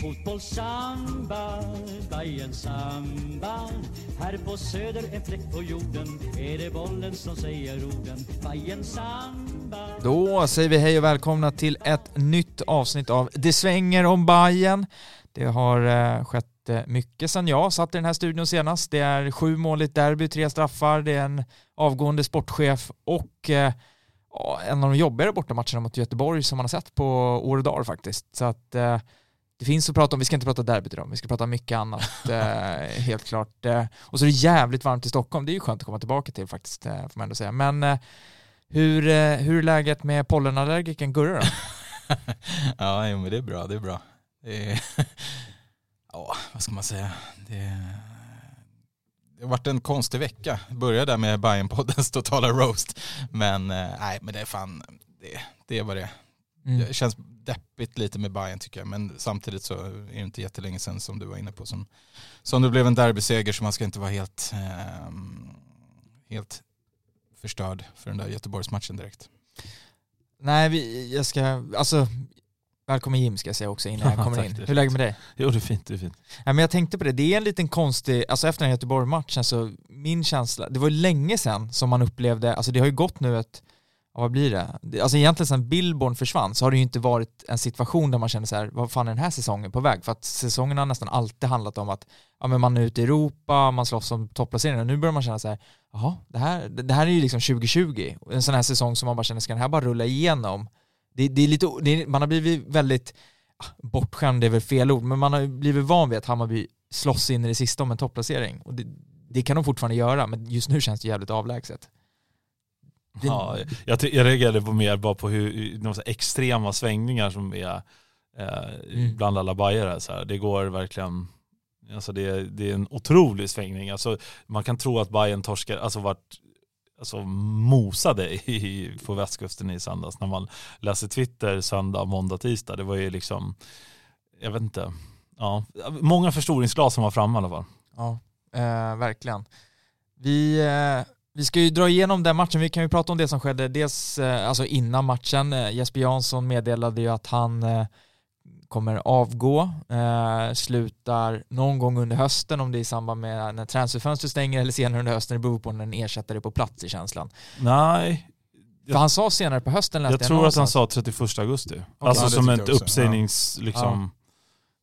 Fotbollssamba, Bajen samba. Här på söder en fläck på jorden Är det bollen som säger orden. Bajen samba. Då säger vi hej och välkomna till ett nytt avsnitt av Det svänger om Bajen. Det har eh, skett mycket sedan jag satt i den här studion senast. Det är sju mål i ett derby, tre straffar, det är en avgående sportchef och eh, en av de jobbigare bortamatcherna mot Göteborg som man har sett på år och dagar faktiskt. Så att eh, det finns att prata om, vi ska inte prata derbyt idag, vi ska prata mycket annat eh, helt klart. Och så är det jävligt varmt i Stockholm, det är ju skönt att komma tillbaka till faktiskt, får man ändå säga. Men hur, hur är läget med pollenallergiken Gurra då? ja, jo, men det är bra, det är bra. Det är, ja, vad ska man säga? Det, det har varit en konstig vecka. Började där med Bajen-poddens totala roast. Men eh, nej, men det är fan, det, det vad det. Mm. Det känns deppigt lite med Bayern tycker jag. Men samtidigt så är det inte jättelänge sedan som du var inne på som, som det blev en derbyseger så man ska inte vara helt, eh, helt förstörd för den där Göteborgsmatchen direkt. Nej, vi, jag ska, alltså Välkommen Jim ska jag säga också innan jag kommer Tack, in. Hur är läget med dig? Jo det är fint, det är fint. Nej, men jag tänkte på det, det är en liten konstig, alltså efter den här Göteborg-matchen så min känsla, det var ju länge sedan som man upplevde, alltså det har ju gått nu ett, ja, vad blir det? Alltså egentligen sedan Billborn försvann så har det ju inte varit en situation där man känner så här, vad fan är den här säsongen på väg? För att säsongen har nästan alltid handlat om att ja, men man är ute i Europa, man slåss om topplaceringen och nu börjar man känna så här, jaha, det här, det här är ju liksom 2020, en sån här säsong som man bara känner, ska den här bara rulla igenom? Det, det är lite, det är, man har blivit väldigt, ah, bortskämd är väl fel ord, men man har blivit van vid att Hammarby slåss in i det sista om en topplacering. Och det, det kan de fortfarande göra, men just nu känns det jävligt avlägset. Det- Ja, jag, jag reagerade på mer bara på hur, de extrema svängningar som är eh, Mm. bland alla bajare. Så här. Det går verkligen, alltså det, är- det är en otrolig svängning. Alltså, man kan tro att Bayern torskar, alltså vart alltså, mosade i, på västkusten i söndags när man läser Twitter söndag, måndag, tisdag. Det var ju liksom, jag vet inte, ja, många förstoringsglas som var framme i alla fall. Ja, eh, verkligen. Vi, eh, vi ska ju dra igenom den matchen, vi kan ju prata om det som skedde dels eh, alltså innan matchen. Eh, Jesper Jansson meddelade ju att han eh, kommer avgå, eh, slutar någon gång under hösten om det är i samband med när transferfönstret stänger eller senare under hösten, det beror på när en ersättare är på plats i känslan. Nej, För han sa senare på hösten läste Jag tror att han sa 31 augusti. Okej. Alltså Ja, som ett jag uppsägnings, liksom.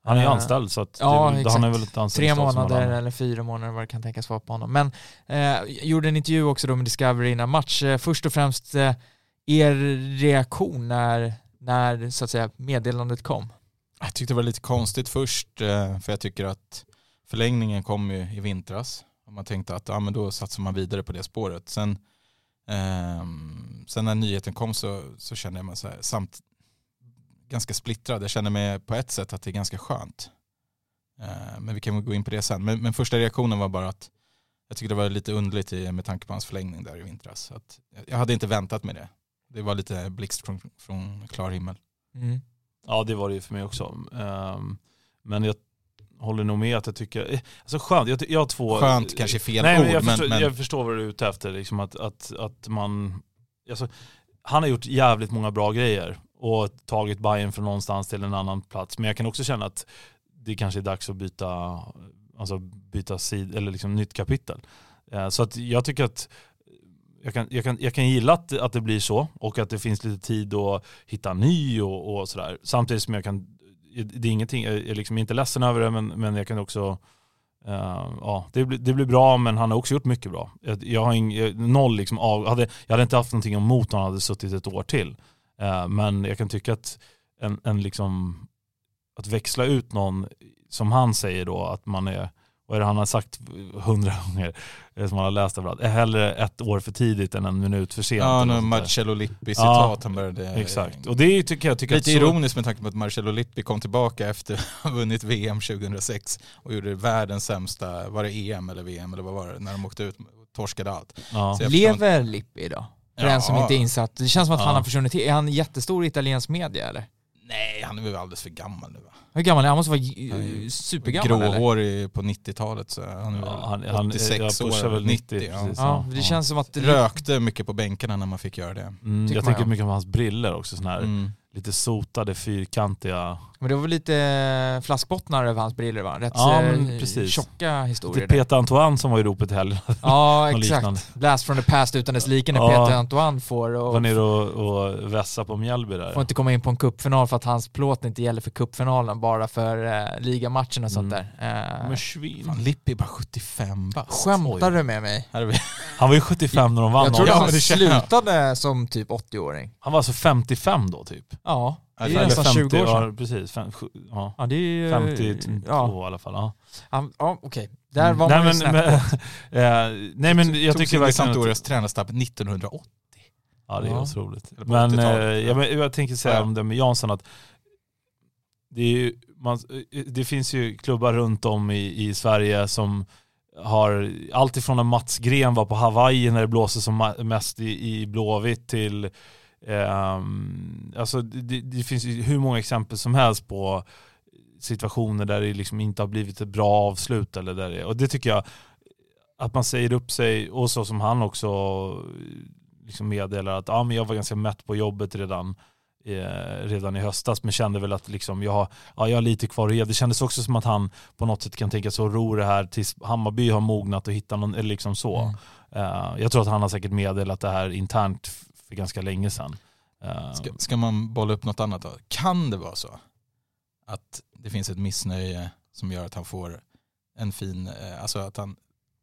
Han är ju Eh, anställd så att ja, det, han är väl ett tre månader eller fyra månader vad det kan tänkas vara på honom. Men eh, gjorde en intervju också då med Discovery innan match. Eh, först och främst eh, er reaktion när, när så att säga meddelandet kom. Jag tyckte det var lite konstigt först eh, för jag tycker att förlängningen kom ju i vintras. Och man tänkte att ja, men då satsar man vidare på det spåret. Sen, eh, sen när nyheten kom så, så kände jag mig så här, samt ganska splittrad. Jag kände mig på ett sätt att det är ganska skönt. Eh, men vi kan väl gå in på det sen. Men, men första reaktionen var bara att jag tyckte det var lite underligt i, med tanke på hans förlängning där i vintras. Så att jag hade inte väntat mig det. Det var lite blixt från, från klar himmel. Mm. Ja det var det ju för mig också. Ehm, men jag håller nog med att jag tycker, eh, alltså skönt, jag, jag har två... Skönt kanske är fel Nej, men ord, jag, men- förstår, men- jag förstår vad du är ute efter, liksom att, att, att man, alltså, han har gjort jävligt många bra grejer och tagit Bayern från någonstans till en annan plats. Men jag kan också känna att det kanske är dags att byta, alltså byta sid, eller liksom nytt kapitel. Eh, Så att jag tycker att jag kan, jag kan, jag kan gilla att, att det blir så och att det finns lite tid att hitta ny och, och sådär. Samtidigt som jag kan, det är ingenting, jag är liksom inte ledsen över det men, men jag kan också Uh, ja, det, blir- det blir bra men han har också gjort mycket bra. Jag, jag har ing, noll liksom av, hade, jag hade inte haft någonting emot om han hade suttit ett år till. Uh, men jag kan tycka att en, en liksom, att växla ut någon, som han säger då, att man är, vad är det han har sagt hundra gånger, som man har läst överallt, är hellre ett år för tidigt än en minut för sent. Ja, nu. Marcello Lippi-citat han började... Exakt, och det tycker jag tycker Lite att så- ironiskt med tanke på att Marcello Lippi kom tillbaka efter att ha vunnit VM 2006 och gjorde världens sämsta, var det EM eller VM eller vad var det, när de åkte ut och torskade allt. Ja. Lever Lippi idag? För Ja. den som inte är insatt. Det känns som att han Ja. har försvunnit. Är han jättestor i italiensk media eller? Nej, han är väl alldeles för gammal nu va? Hur gammal är han? Han måste vara Han supergammal eller? Gråhårig på 90-talet så han är Ja, han- han- 86 jag pushar år, väl 90, 90. ja. precis. Ja, det Ja. känns som att... Rökte mycket på bänkarna när man fick göra det. Mm, Tycker jag man, tänker mycket på hans briller också, såna här Mm. Lite sotade, fyrkantiga. Men det var väl lite flaskbottnar över hans briller va? Rätt Ja, eh, men precis. tjocka historier. Lite. Peter Antoine som var i ropet i helgen. Ja, exakt. liknande. Blast from the past utan dess like när Ja. Peter Antoine får Var och nere och, och vässa på Mjällby där. får inte komma in på en cupfinal för att hans plåt inte gäller för cupfinalen bara för eh, ligamatchen och sånt Mm. där. Eh, Men svin. Fan, Lippi är bara 75 bast. Skämtar Oj. du med mig? Han var ju 75 när de vann. Jag trodde Ja, han slutade som typ 80-åring. Han var alltså 55 då typ. Ja, det är nästan 20 år sedan. Ja, precis. Fem, sju, ja. Ja, det är ju... 52 Ja, i alla fall. Ja. ja okej. Där var man nej, men, men, eh, nej men jag tycker verkligen att, Sampdorias tränarstab 1980. Ja det är Ja. otroligt. Men, 80-talet. eh, jag, jag tänker säga om det med Jansson att det, är ju, man, det finns ju klubbar runt om i, i Sverige som har allt ifrån när Mats Gren var på Hawaii när det blåser som mest i, i Blåvitt till ehm, alltså det, det finns hur många exempel som helst på situationer där det liksom inte har blivit ett bra avslut eller där det, och det tycker jag att man säger upp sig och så som han också liksom meddelar att ah, men jag var ganska mätt på jobbet redan, eh, redan i höstas men kände väl att liksom, jag, har- ja, jag har lite kvar att ge. Det kändes också som att han på något sätt kan tänka sig att ro det här tills Hammarby har mognat och hittat någon, eller liksom så. Mm. Eh, jag tror att han har säkert meddelat det här internt för ganska länge sedan. Eh, Ska, ska man bolla upp något annat då? Kan det vara så att det finns ett missnöje som gör att han får en fin, eh, alltså att han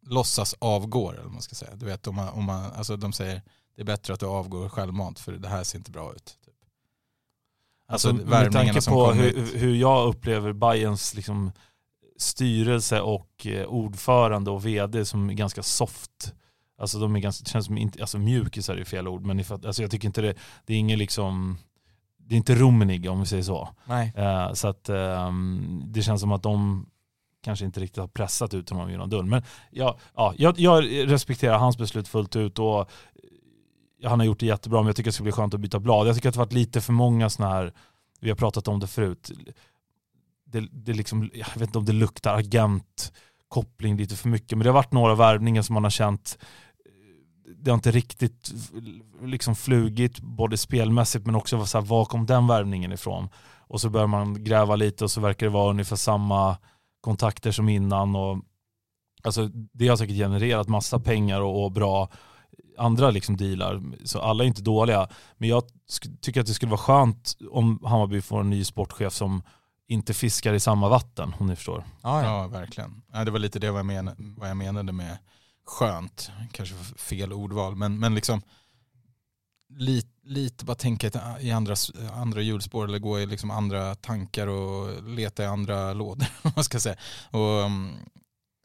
låtsas avgår eller vad man ska säga. Du vet om man, om man alltså de säger det är bättre att du avgår självmant för det här ser inte bra ut. Typ. Alltså, Alltså, med tanke på hur, hur jag upplever Bayerns liksom styrelse och eh, ordförande och vd som är ganska soft. Alltså de är ganska, det känns som inte, alltså mjukisar är fel ord, men ifall, alltså jag tycker inte det, det är inget liksom, det är inte Rummenigge om vi säger så. Nej. Eh, så att ehm, det känns som att de kanske inte riktigt har pressat ut honom genom dörren. Men ja, ja, jag, jag respekterar hans beslut fullt ut och han har gjort det jättebra men jag tycker det ska bli skönt att byta blad. Jag tycker att det varit lite för många sådana här, vi har pratat om det förut, det, det liksom, jag vet inte om det luktar agentkoppling lite för mycket men det har varit några värvningar som man har känt det har inte riktigt liksom flugit både spelmässigt men också så här, var kom den värvningen ifrån? Och så börjar man gräva lite och så verkar det vara ungefär samma kontakter som innan. Och, alltså, det har säkert genererat massa pengar och, och bra andra liksom dealar. Så alla är inte dåliga. Men jag sk- tycker att det skulle vara skönt om Hammarby får en ny sportchef som inte fiskar i samma vatten om ni förstår. Ja, ja. Ja, verkligen. Ja, det var lite det vad jag, menade, vad jag menade med skönt. Kanske fel ordval, men, men liksom lite, lite bara tänka i andra, andra hjulspår eller gå i liksom andra tankar och leta i andra lådor. man ska säga. Och, mm,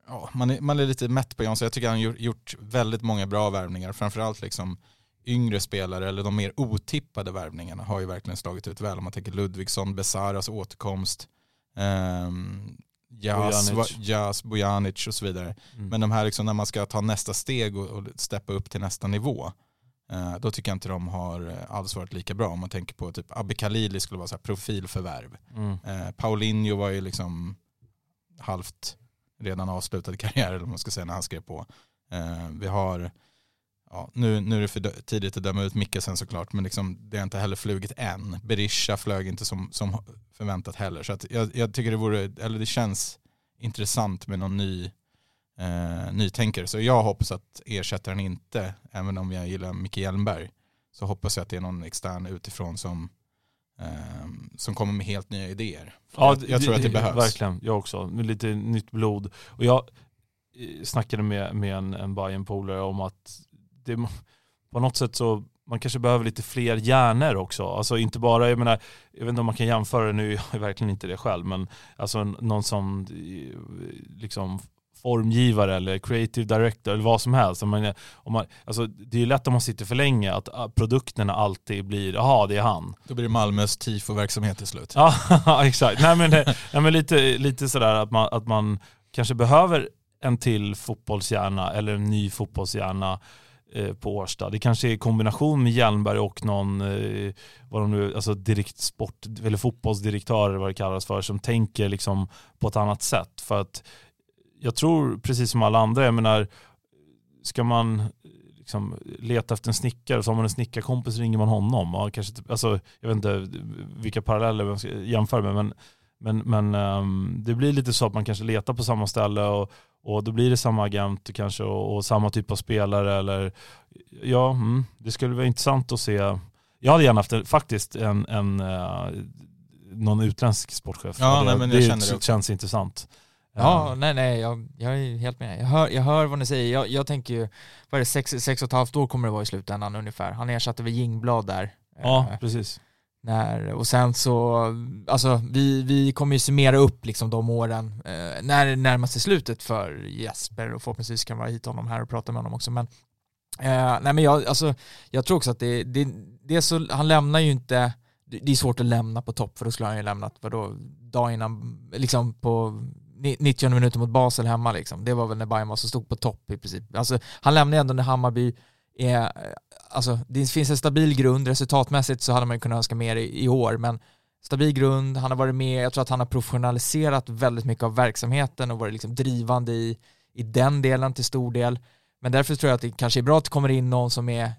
ja, man, är, man är lite mätt på Jansson. Jag tycker han har gjort, gjort väldigt många bra värvningar. Framförallt liksom yngre spelare eller de mer otippade värvningarna har ju verkligen slagit ut väl. Om man tänker Ludvigsson, Besaras återkomst, ehm, Jas, Bojanic. Jas, Bojanic och så vidare. Mm. Men de här liksom när man ska ta nästa steg och, och steppa upp till nästa nivå, eh, då tycker jag inte de har eh, alls varit lika bra. Om man tänker på typ Abbe Khalili skulle vara så här profilförvärv. Mm. Eh, Paulinho var ju liksom halvt redan avslutad karriär eller vad man ska säga när han skrev på. Eh, vi har, ja, nu, nu är det för tidigt att döma ut Mikkelsen såklart, men liksom, det har inte heller flugit än. Berisha flög inte som, som förväntat heller. Så jag, jag tycker det vore, eller det känns intressant med någon ny eh, nytänkare. Så jag hoppas att ersättaren inte, även om jag gillar Micke Hjelmberg, så hoppas jag att det är någon extern utifrån som, eh, som kommer med helt nya idéer. jag, jag tror att det behövs. Verkligen, jag också. Med lite nytt blod. Och jag eh, snackade med, med en, en bayern polare om att det, på något sätt så man kanske behöver lite fler hjärnor också. Alltså inte bara, jag menar, jag vet inte om man kan jämföra det nu, jag är verkligen inte det själv, men alltså någon som eh, liksom formgivare eller creative director eller vad som helst. Om man, om man, alltså, det är ju lätt om man sitter för länge att ah, produkterna alltid blir, jaha det är han. Då blir det Malmös tifo-verksamhet till slut. Ja, exakt. Nej, men, nej, men lite, lite sådär att man, att man kanske behöver en till fotbollshjärna eller en ny fotbollshjärna Eh, på Årsta. Det kanske är i kombination med Hjelmberg och någon, eh, vad de nu, alltså direkt sport, eller fotbollsdirektör eller vad det kallas för, som tänker liksom på ett annat sätt. För att jag tror, precis som alla andra, jag menar, ska man eh, liksom leta efter en snickare så har man en snickarkompis ringer man honom. Ja, kanske, alltså, jag vet inte vilka paralleller man ska jämföra med men, men, men um, det blir lite så att man kanske letar på samma ställe och, och då blir det samma agent kanske och, och samma typ av spelare eller ja, mm, det skulle vara intressant att se. Jag hade gärna haft faktiskt en, en uh, någon utländsk sportchef. Ja, det, nej, men jag det, känner det känns intressant. Ja, Um, nej, nej, jag, jag är helt med. Jag hör, jag hör vad ni säger. Jag, jag tänker ju, vad är det, sex, sex och ett halvt år kommer det vara i slutändan ungefär. Han ersatte väl Jingblad där. ja, Eh, precis när, och sen så, alltså vi, vi kommer ju summera upp liksom de åren eh, när det närmar sig slutet för Jesper och förhoppningsvis kan vi hit honom här och prata med honom också. Men, eh, nej men jag, alltså, jag tror också att det, det, det är så, han lämnar ju inte, det är svårt att lämna på topp för då skulle han ju lämnat, vadå, dag innan, liksom på 90 minuter mot Basel hemma liksom. Det var väl när Bayern var så stod på topp i princip. Alltså, han lämnar ju ändå när Hammarby är, alltså det finns en stabil grund, resultatmässigt så hade man ju kunnat önska mer i, i år, men stabil grund, han har varit med, jag tror att han har professionaliserat väldigt mycket av verksamheten och varit liksom drivande i, i den delen till stor del. Men därför tror jag att det kanske är bra att det kommer in någon som är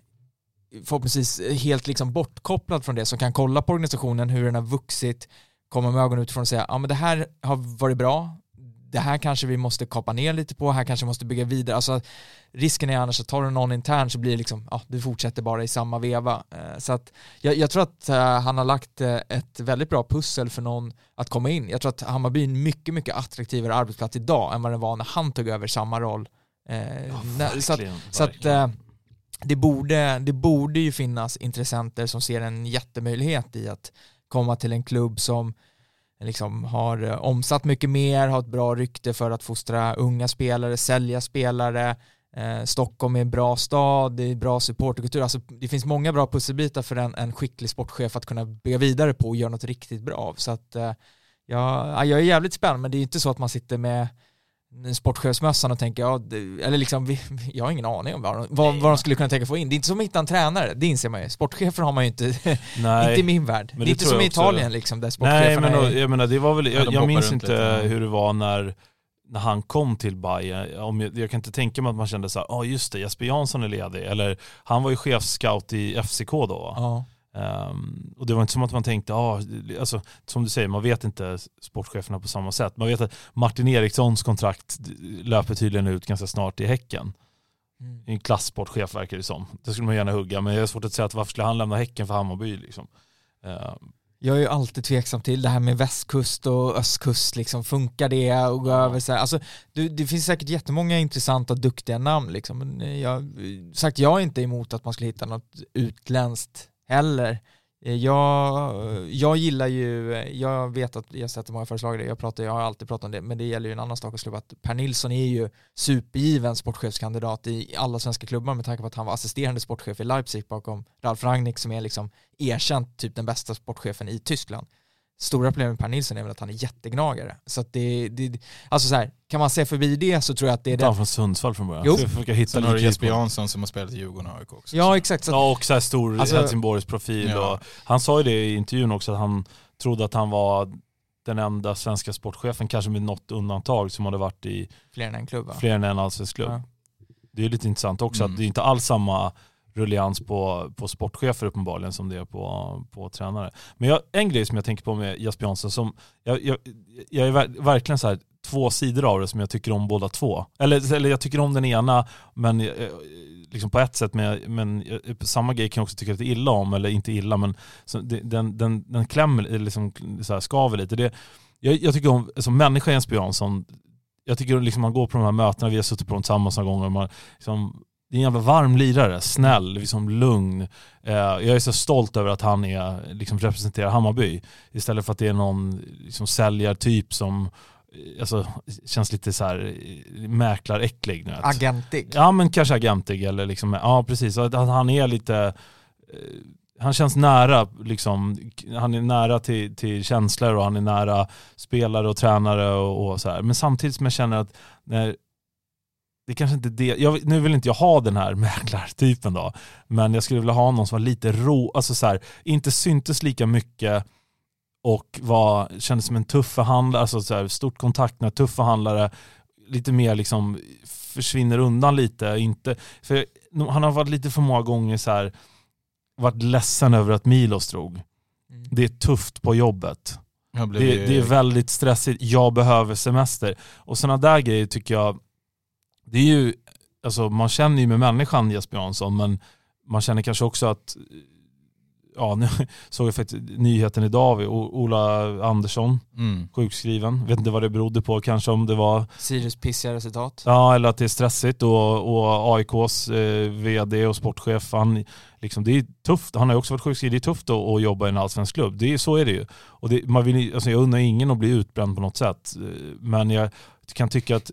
förhoppningsvis helt liksom bortkopplad från det, som kan kolla på organisationen, hur den har vuxit, komma med ögonen utifrån och säga, ja men det här har varit bra, det här kanske vi måste kapa ner lite på, här kanske vi måste bygga vidare. Alltså, risken är annars att tar du någon intern så blir det liksom, ja, du fortsätter bara i samma veva. Eh, Så att jag, jag tror att eh, han har lagt eh, ett väldigt bra pussel för någon att komma in. Jag tror att Hammarby är en mycket, mycket attraktivare arbetsplats idag än vad den var när han tog över samma roll. När- så att, så att det, borde, det borde ju finnas intressenter som ser en jättemöjlighet i att komma till en klubb som liksom har eh, omsatt mycket mer, har ett bra rykte för att fostra unga spelare, sälja spelare. Eh, Stockholm är en bra stad, det är bra supporterkultur. Alltså, det finns många bra pusselbitar för en, en skicklig sportchef att kunna bygga vidare på och göra något riktigt bra av. Så att, eh, ja, ja, jag är jävligt spänd, men det är inte så att man sitter med sportchefsmössan och tänker, ja, det, eller liksom, vi, jag har ingen aning om vad, vad, vad de skulle kunna tänka få in. Det är inte som att hitta en tränare, det inser man ju. Sportchefer har man ju inte, Nej. inte i min värld. Men det är inte som i. Italien liksom, där Nej sportcheferna men då, är... jag menar det var väl, Ja, jag, jag minns inte lite, hur det var när, när han kom till Bayern. Om jag, jag kan inte tänka mig att man kände så här, ja just det, Jesper Jansson är ledig. Eller han var ju chefscout i FCK då. Ja. Ehm, och det var inte som att man tänkte, ja, alltså, som du säger, man vet inte sportcheferna på samma sätt. Man vet att Martin Erikssons kontrakt löper tydligen ut ganska snart i Häcken. Mm. En klassportchef verkar det som. Det skulle man gärna hugga, men jag har svårt att säga att varför skulle han lämna Häcken för Hammarby liksom. Ehm, Jag är ju alltid tveksam till det här med västkust och östkust, liksom, funkar det och gå över så här. Alltså, du, det finns säkert jättemånga intressanta duktiga namn liksom. Men jag, sagt, jag är inte emot att man skulle hitta något utländskt heller. Eh, jag, jag gillar ju, eh, jag vet att jag har sett många förslag jag, pratar, jag har alltid pratat om det, men det gäller ju en annan sak att att Per Nilsson är ju supergiven sportchefskandidat i alla svenska klubbar med tanke på att han var assisterande sportchef i Leipzig bakom Ralf Rangnick som är liksom erkänt typ den bästa sportchefen i Tyskland. Stora problemet med Per Nilsson är väl att han är jättegnagare. Så att det, det alltså så här, kan man se förbi det så tror jag att det är Inte han det. från Sundsvall från början. Jo. Så hitta Sen har du Jesper Jansson som har spelat i Djurgården och AIK också. Ja exakt. Så att, Ja och så här stor Alltså- Helsingborgsprofil. Ja. Och han sa ju det i intervjun också att han trodde att han var den enda svenska sportchefen, kanske med något undantag, som hade varit i fler än en klubb va? fler än en allsvensk klubb. Ja. Det är lite intressant också Mm. att det är inte alls samma rullians på, på sportchefer uppenbarligen som det är på, på tränare. Men jag, en grej som jag tänker på med Jesper Jansson, som jag, jag, jag är verkligen så här, två sidor av det som jag tycker om båda två. Eller, eller jag tycker om den ena, men eh, liksom på ett sätt, men, men samma grej kan jag också tycka lite illa om, eller inte illa, men så den, den, den klämmer, liksom så här, skaver lite. Det, jag, jag tycker om, som människa Jesper Jansson, jag tycker liksom man går på de här mötena, vi har suttit på dem tillsammans några gånger, man, liksom, det är en jävla varm lirare, snäll, liksom lugn. Eh, jag är så stolt över att han är, liksom, representerar Hammarby. Istället för att det är någon liksom, säljartyp som eh, alltså, känns lite så här eh, mäklaräcklig. nu. Agentig. Ja men kanske agentig eller liksom, ja precis. Att han är lite, han känns nära liksom, han är nära till, till känslor och han är nära spelare och tränare och, och så här. Men samtidigt som jag känner att när det kanske inte det, jag, nu vill inte jag ha den här mäklartypen då, men jag skulle vilja ha någon som var lite rå, alltså så här, inte syntes lika mycket och var, kändes som en tuff förhandlare, alltså så här, stort kontaktnät, tuff förhandlare, lite mer liksom försvinner undan lite. Inte, för han har varit lite för många gånger så här, varit ledsen över att Milos drog. Mm. Det är tufft på jobbet. Det, det är väldigt stressigt, jag behöver semester. Och sådana där grejer tycker jag, det är ju, alltså man känner ju med människan Jesper Jansson, men man känner kanske också att, ja nu såg jag faktiskt nyheten idag, O- Ola Andersson Mm. sjukskriven. Vet inte vad det berodde på, kanske om det var, Sirius pissiga resultat. ja eller att det är stressigt och, och AIKs eh, vd och sportchef, han, liksom, det är tufft, han har ju också varit sjukskriven, det är tufft att, att jobba i en allsvensk klubb. Det är, så är det ju. Och det, man vill, alltså jag undrar ingen att bli utbränd på något sätt. Eh, Men jag kan tycka att,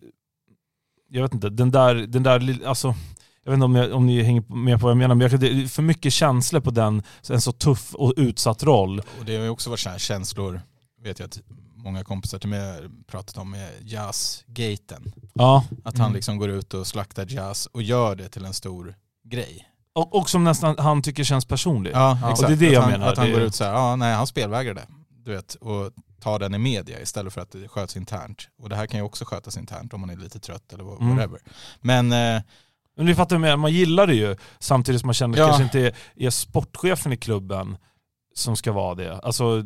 jag vet inte, den där, den där alltså, jag vet inte om, jag, om ni hänger med på vad jag menar, men jag, det är för mycket känslor på den, en så tuff och utsatt roll. Och det har ju också varit så här känslor, vet jag att många kompisar till mig har pratat om med jazzgaten. Ja, Att han Mm. liksom går ut och slaktar jazz och gör det till en stor grej. och, och som nästan han tycker känns personligt. Ja, Ja, exakt. och det är det att jag han, menar. Att han Det- går ut så här, ja nej han spelvägrade. Du vet, och tar den i media istället för att det sköts internt. Och det här kan ju också skötas internt om man är lite trött eller Mm. whatever. Men eh, Men ni fattar med, man gillar det ju samtidigt som man känner att Ja. det kanske inte är, är sportchefen i klubben som ska vara det. Alltså,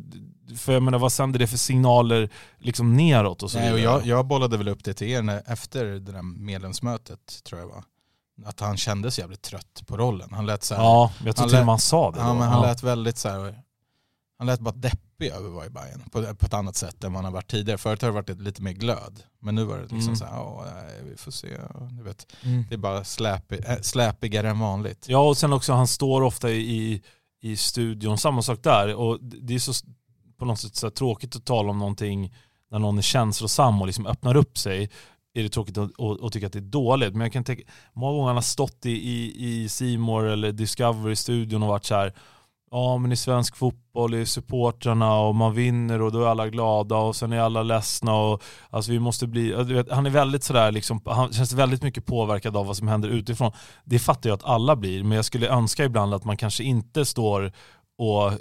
för jag menar vad sänder det för signaler liksom neråt och så nej, och jag, jag bollade väl upp det till er när, efter det där medlemsmötet tror jag var. Att han kändes jävligt trött på rollen. Han lät så här, Ja, jag tror till och med han sa det Ja, då. men han Ja. lät väldigt så här, han lät bara deppig över att vara i Bayern på, på ett annat sätt än vad han har varit tidigare. Förut har det varit lite mer glöd. Men nu var det liksom Mm. så här, ja nej, vi får se. Du vet, Mm. det är bara släpig, äh, släpigare än vanligt. Ja, och sen också han står ofta i, i studion, samma sak där. Och det är så på något sätt så tråkigt att tala om någonting när någon är känslosam och liksom öppnar upp sig. Är det tråkigt att, att, att tycka att det är dåligt. Men jag kan tänka, många gånger han har stått i, i, i C More eller Discovery-studion och varit så här Ja men i svensk fotboll är supportrarna och man vinner och då är alla glada och sen är alla ledsna och alltså vi måste bli, du vet, han är väldigt sådär liksom, han känns väldigt mycket påverkad av vad som händer utifrån. Det fattar jag att alla blir, men jag skulle önska ibland att man kanske inte står och eh,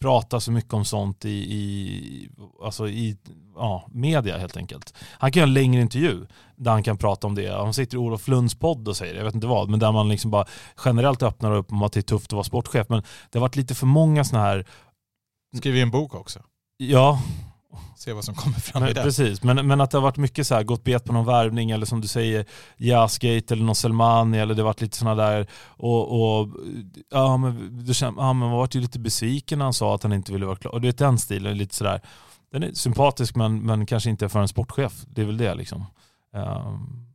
pratar så mycket om sånt i, i, alltså i ja, media helt enkelt. Han kan göra en längre intervju där han kan prata om det. Han sitter i Olof Lunds podd och säger det, jag vet inte vad, men där man liksom bara generellt öppnar upp om att det är tufft att vara sportchef. Men det har varit lite för många sådana här, Skriver en bok också. ja, Se vad som kommer fram men, i den. precis, men, men att det har varit mycket så här, gått bet på någon värvning eller som du säger, Jazzgate eller någon Selmani eller det har varit lite sådana där och, och ja men du känner, ja men man vart ju lite besviken när han sa att han inte ville vara klar. Och det är den stilen, lite sådär. Den är sympatisk men, men kanske inte för en sportchef. Det är väl det liksom. Ehm,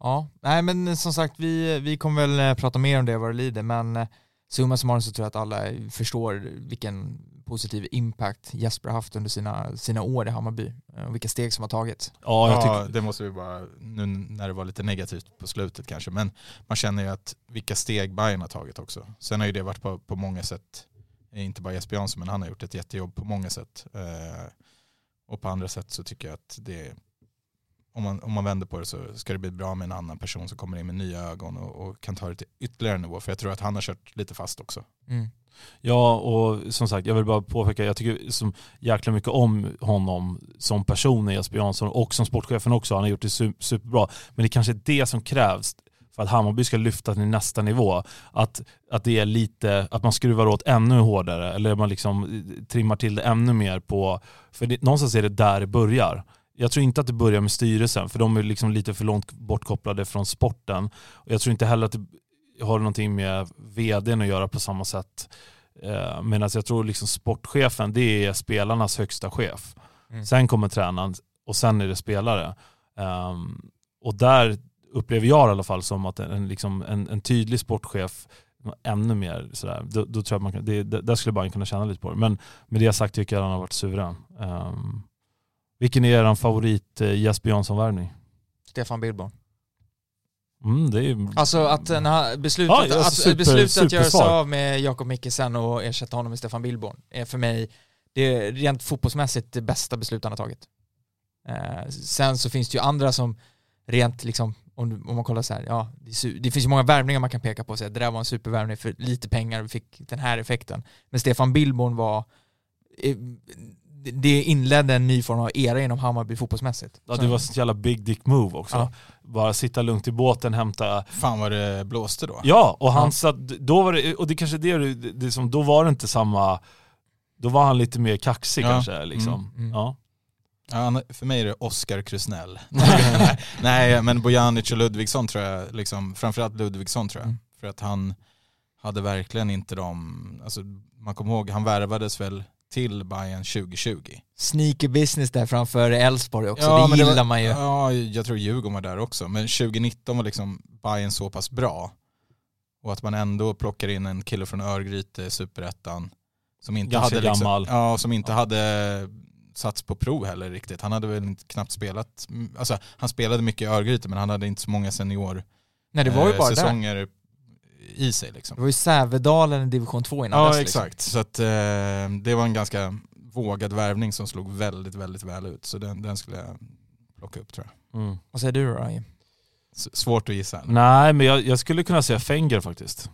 Ja, nej men som sagt vi, vi kommer väl eh, prata mer om det vad det lider men eh, summa summarum så tror jag att alla förstår vilken positiv impact Jesper har haft under sina, sina år i Hammarby eh, och vilka steg som har tagits. ja, jag Ja, tycker, det måste vi bara, nu när det var lite negativt på slutet kanske, men man känner ju att vilka steg Bayern har tagit också. Sen har ju det varit på, på många sätt, inte bara Jesper Jansson, men han har gjort ett jättejobb på många sätt. Eh, och på andra sätt så tycker jag att det, om man, om man vänder på det så ska det bli bra med en annan person som kommer in med nya ögon och, och kan ta det till ytterligare nivå. För jag tror att han har kört lite fast också. Mm ja, och som sagt, jag vill bara påpeka, jag tycker som jäkla mycket om honom som person i Jesper Jansson och som sportchefen också. Han har gjort det superbra. Men det kanske är det som krävs för att Hammarby ska lyfta till nästa nivå. Att, att det är lite, att man skruvar åt ännu hårdare eller man liksom eh, trimmar till det ännu mer på, för det, någonstans är det där det börjar. Jag tror inte att det börjar med styrelsen för de är liksom lite för långt bortkopplade från sporten. Och jag tror inte heller att det har någonting med vdn att göra på samma sätt. Eh, Medan jag tror liksom sportchefen, det är spelarnas högsta chef. Mm. Sen kommer tränaren och sen är det spelare. Ehm, och där upplever jag i alla fall som att en, liksom en, en tydlig sportchef ännu mer sådär, då, då tror jag man kan, det, det, där skulle Bayern kunna känna lite på det. Men med det sagt tycker jag att han har varit suverän. Ehm, vilken är er favorit eh, Jesper Jansson-värvning? Stefan Billborn. Mm, är, Alltså att när beslutet, Ja, alltså att, super- beslutet att göra sig av med Jakob Mikkesen och ersätta honom med Stefan Billborn är för mig det är rent fotbollsmässigt det bästa beslut han har tagit. Eh, sen så finns det ju andra som rent liksom om, om man kollar så här, ja, det, det finns ju många värvningar man kan peka på och säga det där var en supervärvning för lite pengar och vi fick den här effekten. Men Stefan Billborn var, eh, det inledde en ny form av era inom Hammarby fotbollsmässigt. Ja, Så- det var ett jävla big dick move också. Ja. Bara sitta lugnt i båten, hämta... Fan vad det blåste då. Ja, och han Ja. satt, då var det, och det kanske är det, det, det som, då var det inte samma, då var han lite mer kaxig Ja. kanske liksom. Mm, mm. Ja. Ja, för mig är det Oskar Krusnell. Nej men Bojanic och Ludvigsson tror jag, liksom, framförallt Ludvigsson tror jag. Mm. För att han hade verkligen inte de, alltså, man kommer ihåg, han värvades väl till Bayern 2020. Sneaky business där framför Elfsborg också, Ja, det gillar var, man ju. Ja, jag tror Djurgården var där också. Men 2019 var liksom Bayern så pass bra. Och att man ändå plockar in en kille från Örgryte, superettan. Som inte Ganska hade liksom, gammal. Ja, som inte Ja. hade satts på prov heller riktigt. Han hade väl inte knappt spelat, alltså han spelade mycket i Örgryte men han hade inte så många senior Nej det var ju eh, bara där. I sig liksom. Det var ju Sävedalen i division 2 innan Ja dess, liksom. exakt, så att, eh, det var en ganska vågad värvning som slog väldigt, väldigt väl ut. Så den, den skulle jag plocka upp tror jag. Mm. Vad säger du då? S- Svårt att gissa. Nej, men jag, jag skulle kunna säga Fenger faktiskt.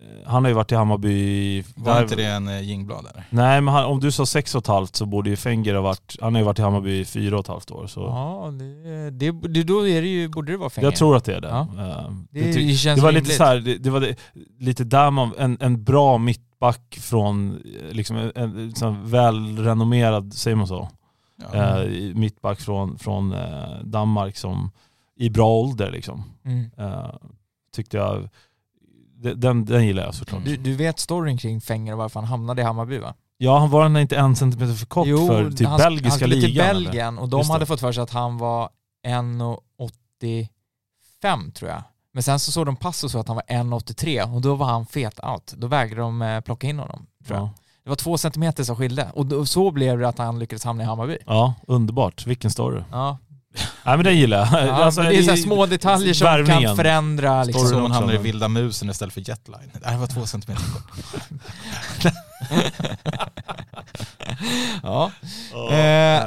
Eh, Han har ju varit i Hammarby... Var där- inte det en eh, Jingblad eller? Nej, men han, om du sa sex och ett halvt så borde ju Fenger ha varit... Han har ju varit i Hammarby i fyra och ett halvt år. Så Ja, det, det, det, då är det ju, borde det vara Fenger. jag tror att det är det. Ja. Eh, det, det, känns det var rimligt. lite så här, det, det var det, lite där man, en, en bra mittback från, liksom en, en sån välrenommerad, säger man så? Ja. Eh, mittback från, från eh, Danmark som i bra ålder liksom. Mm. Eh, tyckte jag, den, den gillar jag såklart. Du, du vet storyn kring Fenger och varför han hamnade i Hammarby va? Ja, han var inte en centimeter för kort för typ han, belgiska han skulle ligan. till eller? Belgien och de Just det. hade fått för sig att han var 1,85 tror jag. Men sen så såg de pass och så att han var 1,83 och då var han fet out. Då vägrade de eh, plocka in honom. Tror jag. Ja. Det var två centimeter som skilde och då, så blev det att han lyckades hamna i Hammarby. ja, underbart. Vilken story. Ja, Nej men den gillar jag. ja Alltså, det är så små detaljer som värvningen. kan förändra liksom. Så man hamnar i vilda musen istället för jetline. Det här var två centimeter kort. Ja. Eh,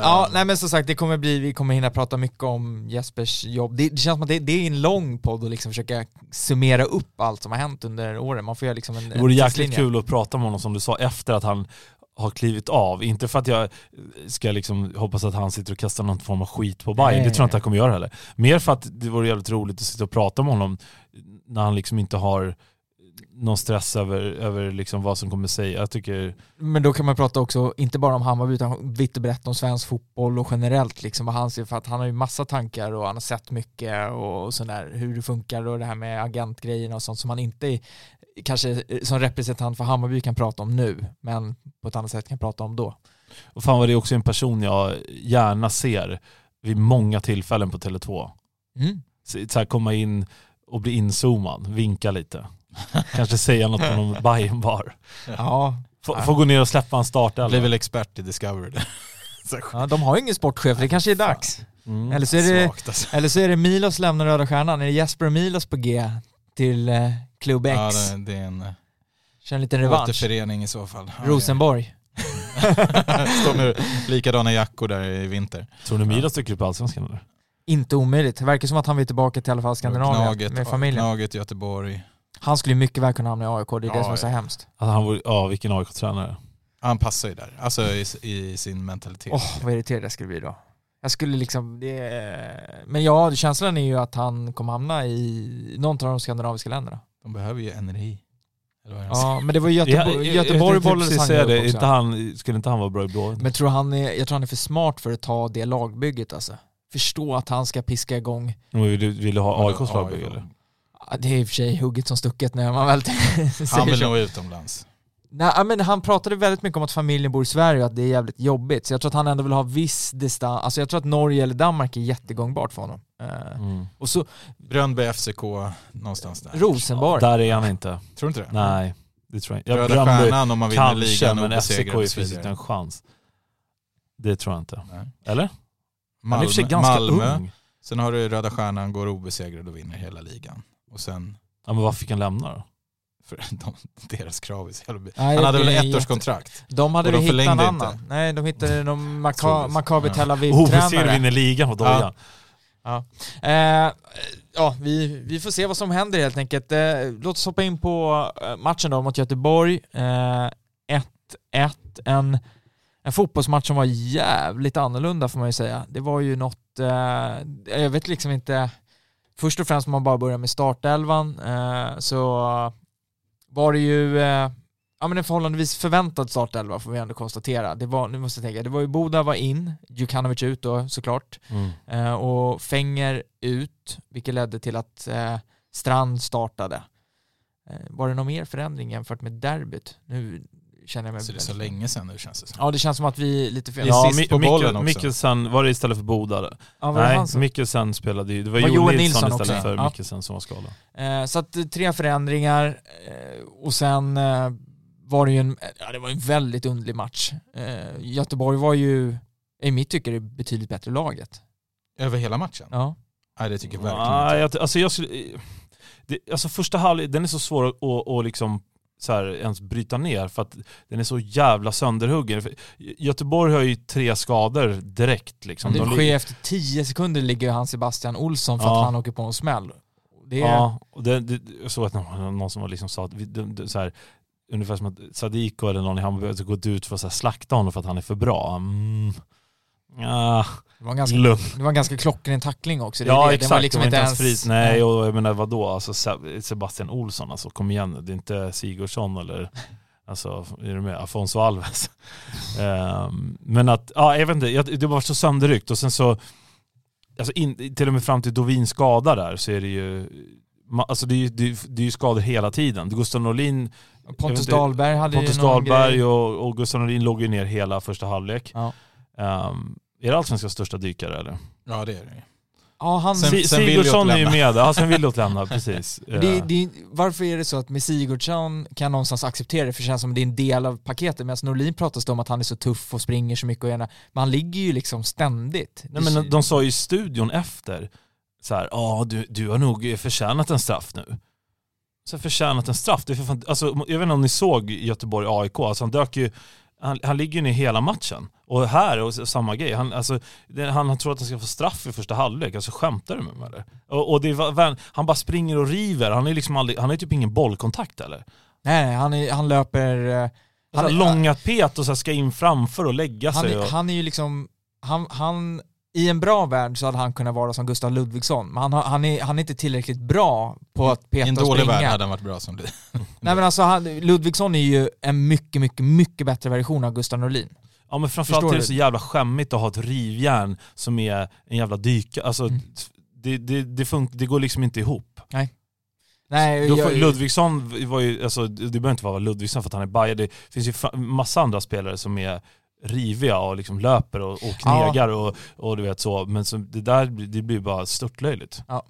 ja, nej men som sagt det kommer bli, vi kommer hinna prata mycket om Jespers jobb. Det, det känns som att det, det är en lång podd att liksom försöka summera upp allt som har hänt under åren. Man får göra liksom en Det vore jäkligt kul att prata med honom som du sa efter att han har klivit av. Inte för att jag ska liksom hoppas att han sitter och kastar någon form av skit på Bayern. Nej. Det tror jag inte han kommer göra heller. Mer för att det vore jävligt roligt att sitta och prata med honom när han liksom inte har någon stress över, över liksom vad som kommer säga. Jag tycker, Men då kan man prata också, inte bara om Hammarby utan vitt och brett om svensk fotboll och generellt liksom vad han ser, för att han har ju massa tankar och han har sett mycket och sådär, hur det funkar och det här med agentgrejerna och sånt som man inte kanske som representant för Hammarby kan prata om nu, men på ett annat sätt kan prata om då. och fan vad det är också en person jag gärna ser vid många tillfällen på Tele2. Mm. Så så här komma in och bli inzoomad, vinka lite. Kanske säga något på någon Bayern bar. Ja, Få, få gå ner och släppa en Jag startelva. blev väl expert i Discovery. ja, de har ju ingen sportchef, det kanske är dags. Mm. Eller så är det Svagt alltså. Eller så är det Milos lämnar Röda Stjärnan, är det Jesper och Milos på G till eh, Klubb X? Ja, det, det är en eh, Kör en liten revansch. återförening i så fall. Ja, Rosenborg. det- Står med likadana jackor där i vinter. Tror ni Milos tycker upp i Allsvenskan eller? Inte omöjligt. Det verkar som att han vill tillbaka till i alla fall Skandinavien Knaget, med familjen. Knaget Göteborg. Han skulle ju mycket väl kunna hamna i AIK, det är det Ja, som är så hemskt. Att han ja, vilken AIK-tränare. Han passar ju där, alltså i, i sin mentalitet. Åh, vad irriterad jag skulle bli då. Jag skulle liksom, det... Men ja, känslan är ju att han kommer hamna i någon av de skandinaviska länderna. De behöver ju det? Ja, men det var Göteborg, jag, Göteborg bollades precis han säga det. Inte han, skulle inte han vara bra i blå? Men tror han är, jag tror han är för smart för att ta det lagbygget alltså. Förstå att han ska piska igång Men Vill du, vill du ha AIKs Ja, lagbygge ja. eller? Ja, Det är i och för sig hugget som stucket när man väl Han säger vill så. nog utomlands. Nej, men han pratade väldigt mycket om att familjen bor i Sverige och att det är jävligt jobbigt. Så jag tror att han ändå vill ha viss distans. Alltså jag tror att Norge eller Danmark är jättegångbart för honom. Eh, Mm. Och så Brönnby FCK, någonstans där. Rosenborg. Där är han inte. Tror du inte det? Nej, det tror jag inte. Röda Bröndby Stjärnan om man vinner Kanske, ligan men FCK obesegrad och finns inte en chans. Det tror jag inte. Nej. Eller? Han är Malmö, ganska Malmö. ung. Sen har du Röda Stjärnan, går obesegrad och vinner hela ligan. Och sen, Ja, men varför fick han lämna då? för de, deras krav är så jävla... Nej, Han hade väl ett jätte- årskontrakt? De hade väl hittat en annan. inte. Nej, de hittade någon Maka- Troligtvis. Maccabi Ja. Tel Obesegrad Aviv-tränare. vinner ligan på Dojan. Ja, eh, ja vi, vi får se vad som händer helt enkelt. Eh, låt oss hoppa in på eh, matchen då mot Göteborg. Eh, 1-1, en, en fotbollsmatch som var jävligt annorlunda får man ju säga. Det var ju något, eh, jag vet liksom inte, först och främst om man bara börjar med startelvan eh, så var det ju eh, ja, men en förhållandevis förväntad startelva får vi ändå konstatera. Det var, nu måste jag tänka, det var ju Boda var in, Djukanovic ut då såklart, Mm. eh, och Fänger ut, vilket ledde till att eh, Strand startade. Eh, var det någon mer förändring jämfört med derbyt? Nu känner jag mig... Så det är så länge sedan nu känns det som. Ja, det känns som att vi är lite fel. Ja, sist på bollen också. Mikkelsen, var det istället för Boda? Ja, Nej, Mikkelsen spelade ju, det var, Var Joel Nilsson, Nilsson istället också? för Ja. Mikkelsen som var skadad. Eh, så att eh, tre förändringar eh, och sen var det ju en, ja, det var en väldigt underlig match. Eh, Göteborg var ju, i mitt tycke, det betydligt bättre laget. Över hela matchen? Ja. Nej det tycker jag verkligen inte. jag, alltså, jag skulle, det, alltså första halvlek, den är så svår att, att, att liksom så här, ens bryta ner för att den är så jävla sönderhuggen. Göteborg har ju tre skador direkt. Liksom. det De sker efter tio sekunder ligger han Sebastian Olsson för Ja. att han åker på en smäll. Det är, Ja, och det, det, jag såg att någon, någon som var liksom sa att vi, det, det, så här, ungefär som att Sadiko eller någon i Hammarby har gått ut för att slakta honom för att han är för bra. Mm. Ja, det, var en ganska, lugn. det var en ganska klockren tackling också. Det, Ja det. exakt, det var liksom det inte var ens... fri. Nej och jag menar vadå, alltså Se- Sebastian Olsson alltså kom igen det är inte Sigurdsson eller Alltså, är du med? Afonso Alves. Ehm, men att, ja jag vet inte, det var så sönderryckt och sen så Alltså in, till och med fram till Dovins skada där så är det ju Alltså det är ju, det är, det är ju skador hela tiden. Gustav Norlin, Pontus inte, Dahlberg hade Pontus ju Dahlberg grej. och, och Gustav Norlin låg ju ner hela första halvlek. Ja. Ehm, är det Allsvenskans största dykare eller? Ja det är det ju. Ja, han... Sen- sen Sigurdsson är ju med, ja sen Williot lämna, precis. det, Eh, det, varför är det så att med Sigurdsson kan någonstans acceptera det för det känns som det är en del av paketet medan Norlin pratas det om att han är så tuff och springer så mycket och gärna, men han ligger ju liksom ständigt. Nej men de sa ju i studion efter så här, ja du, du har nog förtjänat en straff nu. Så förtjänat en straff, det är för fan, alltså, jag vet inte om ni såg Göteborg AIK, alltså han dök ju, han, han ligger ju ner hela matchen. Och här och samma grej, han, alltså, det, han, han tror att han ska få straff i första halvlek, alltså skämtar du med mig eller? Och, och det var, han bara springer och river, han är liksom aldrig, han har typ ingen bollkontakt eller? Nej, han, är, han löper... eh, Han Han, långa pet och så ska in framför och lägga han, sig. är- och, han är ju liksom, han, han, i en bra värld så hade han kunnat vara som Gustav Ludvigsson, men han, har, han, är, han är inte tillräckligt bra på att I peta en och dålig springa. värld hade han varit bra som det. Nej men alltså han, Ludvigsson är ju en mycket, mycket, mycket bättre version av Gustav Norlin. Ja men framförallt Förstår är det du? så jävla skämmigt att ha ett rivjärn som är en jävla dyka. Alltså, Mm. det, det, det, fun- det går liksom inte ihop. Nej, Då jag, får, Ludvigsson var ju, alltså, det behöver inte vara Ludvigsson för att han är bajer. Det finns ju fra- massa andra spelare som är riviga och liksom löper och, och knegar och, och du vet så. Men så, det där det blir bara störtlöjligt. eh,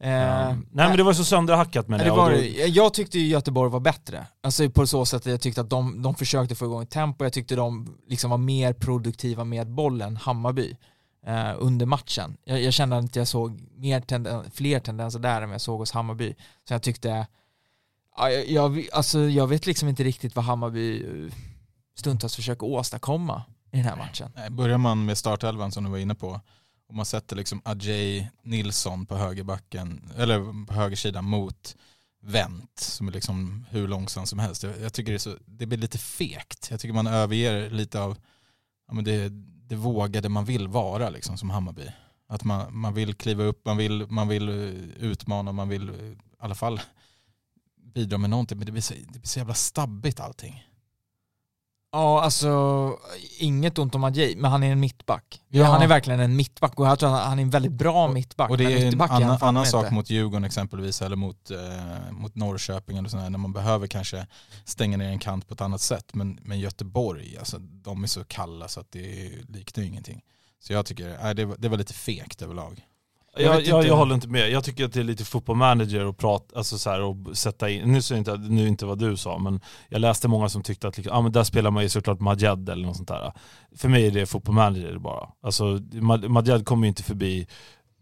nej men det var så sönderhackat med Ja, det. det var, då, jag tyckte ju Göteborg var bättre. Alltså på så sätt att jag tyckte att de, de försökte få igång tempo, jag tyckte de liksom var mer produktiva med bollen, Hammarby, eh, under matchen. Jag, jag kände att jag såg mer tenden, fler tendenser där än jag såg hos Hammarby. Så jag tyckte, ja, jag, jag, alltså, jag vet liksom inte riktigt vad Hammarby eh, stundtals försöker åstadkomma i den här matchen. Nej, Börjar man med startelvan som du var inne på, och man sätter liksom Ajay Nilsson på högerbacken, eller på högersidan mot Wendt som är liksom hur långsam som helst. Jag, jag tycker det, är så, det blir lite fekt. Jag tycker man överger lite av ja, men det, det vågade man vill vara liksom som Hammarby. Att man, man vill kliva upp, man vill, man vill eh, utmana, man vill eh, i alla fall bidra med någonting. Men det blir så, det blir så jävla stabbigt allting. Ja, alltså inget ont om Adjei, men han är en mittback. Ja. Han är verkligen en mittback och jag tror att han är en väldigt bra mittback. Och det är en annan, annan inte. sak mot Djurgården exempelvis eller mot, eh, mot Norrköping eller sådär, när man behöver kanske stänga ner en kant på ett annat sätt. Men, men Göteborg, alltså, de är så kalla så att det liknar ju ingenting. Så jag tycker nej, det, var, det var lite fegt överlag. Jag jag, jag, håller inte med. Jag tycker att det är lite fotbollmanager och prata, alltså så här, och sätta in, nu säger inte, nu inte vad du sa, men jag läste många som tyckte att liksom, ah, men där spelar man ju såklart Majed eller något sånt där. För mig är det fotbollmanager bara. Alltså Ma- Majed kommer ju inte förbi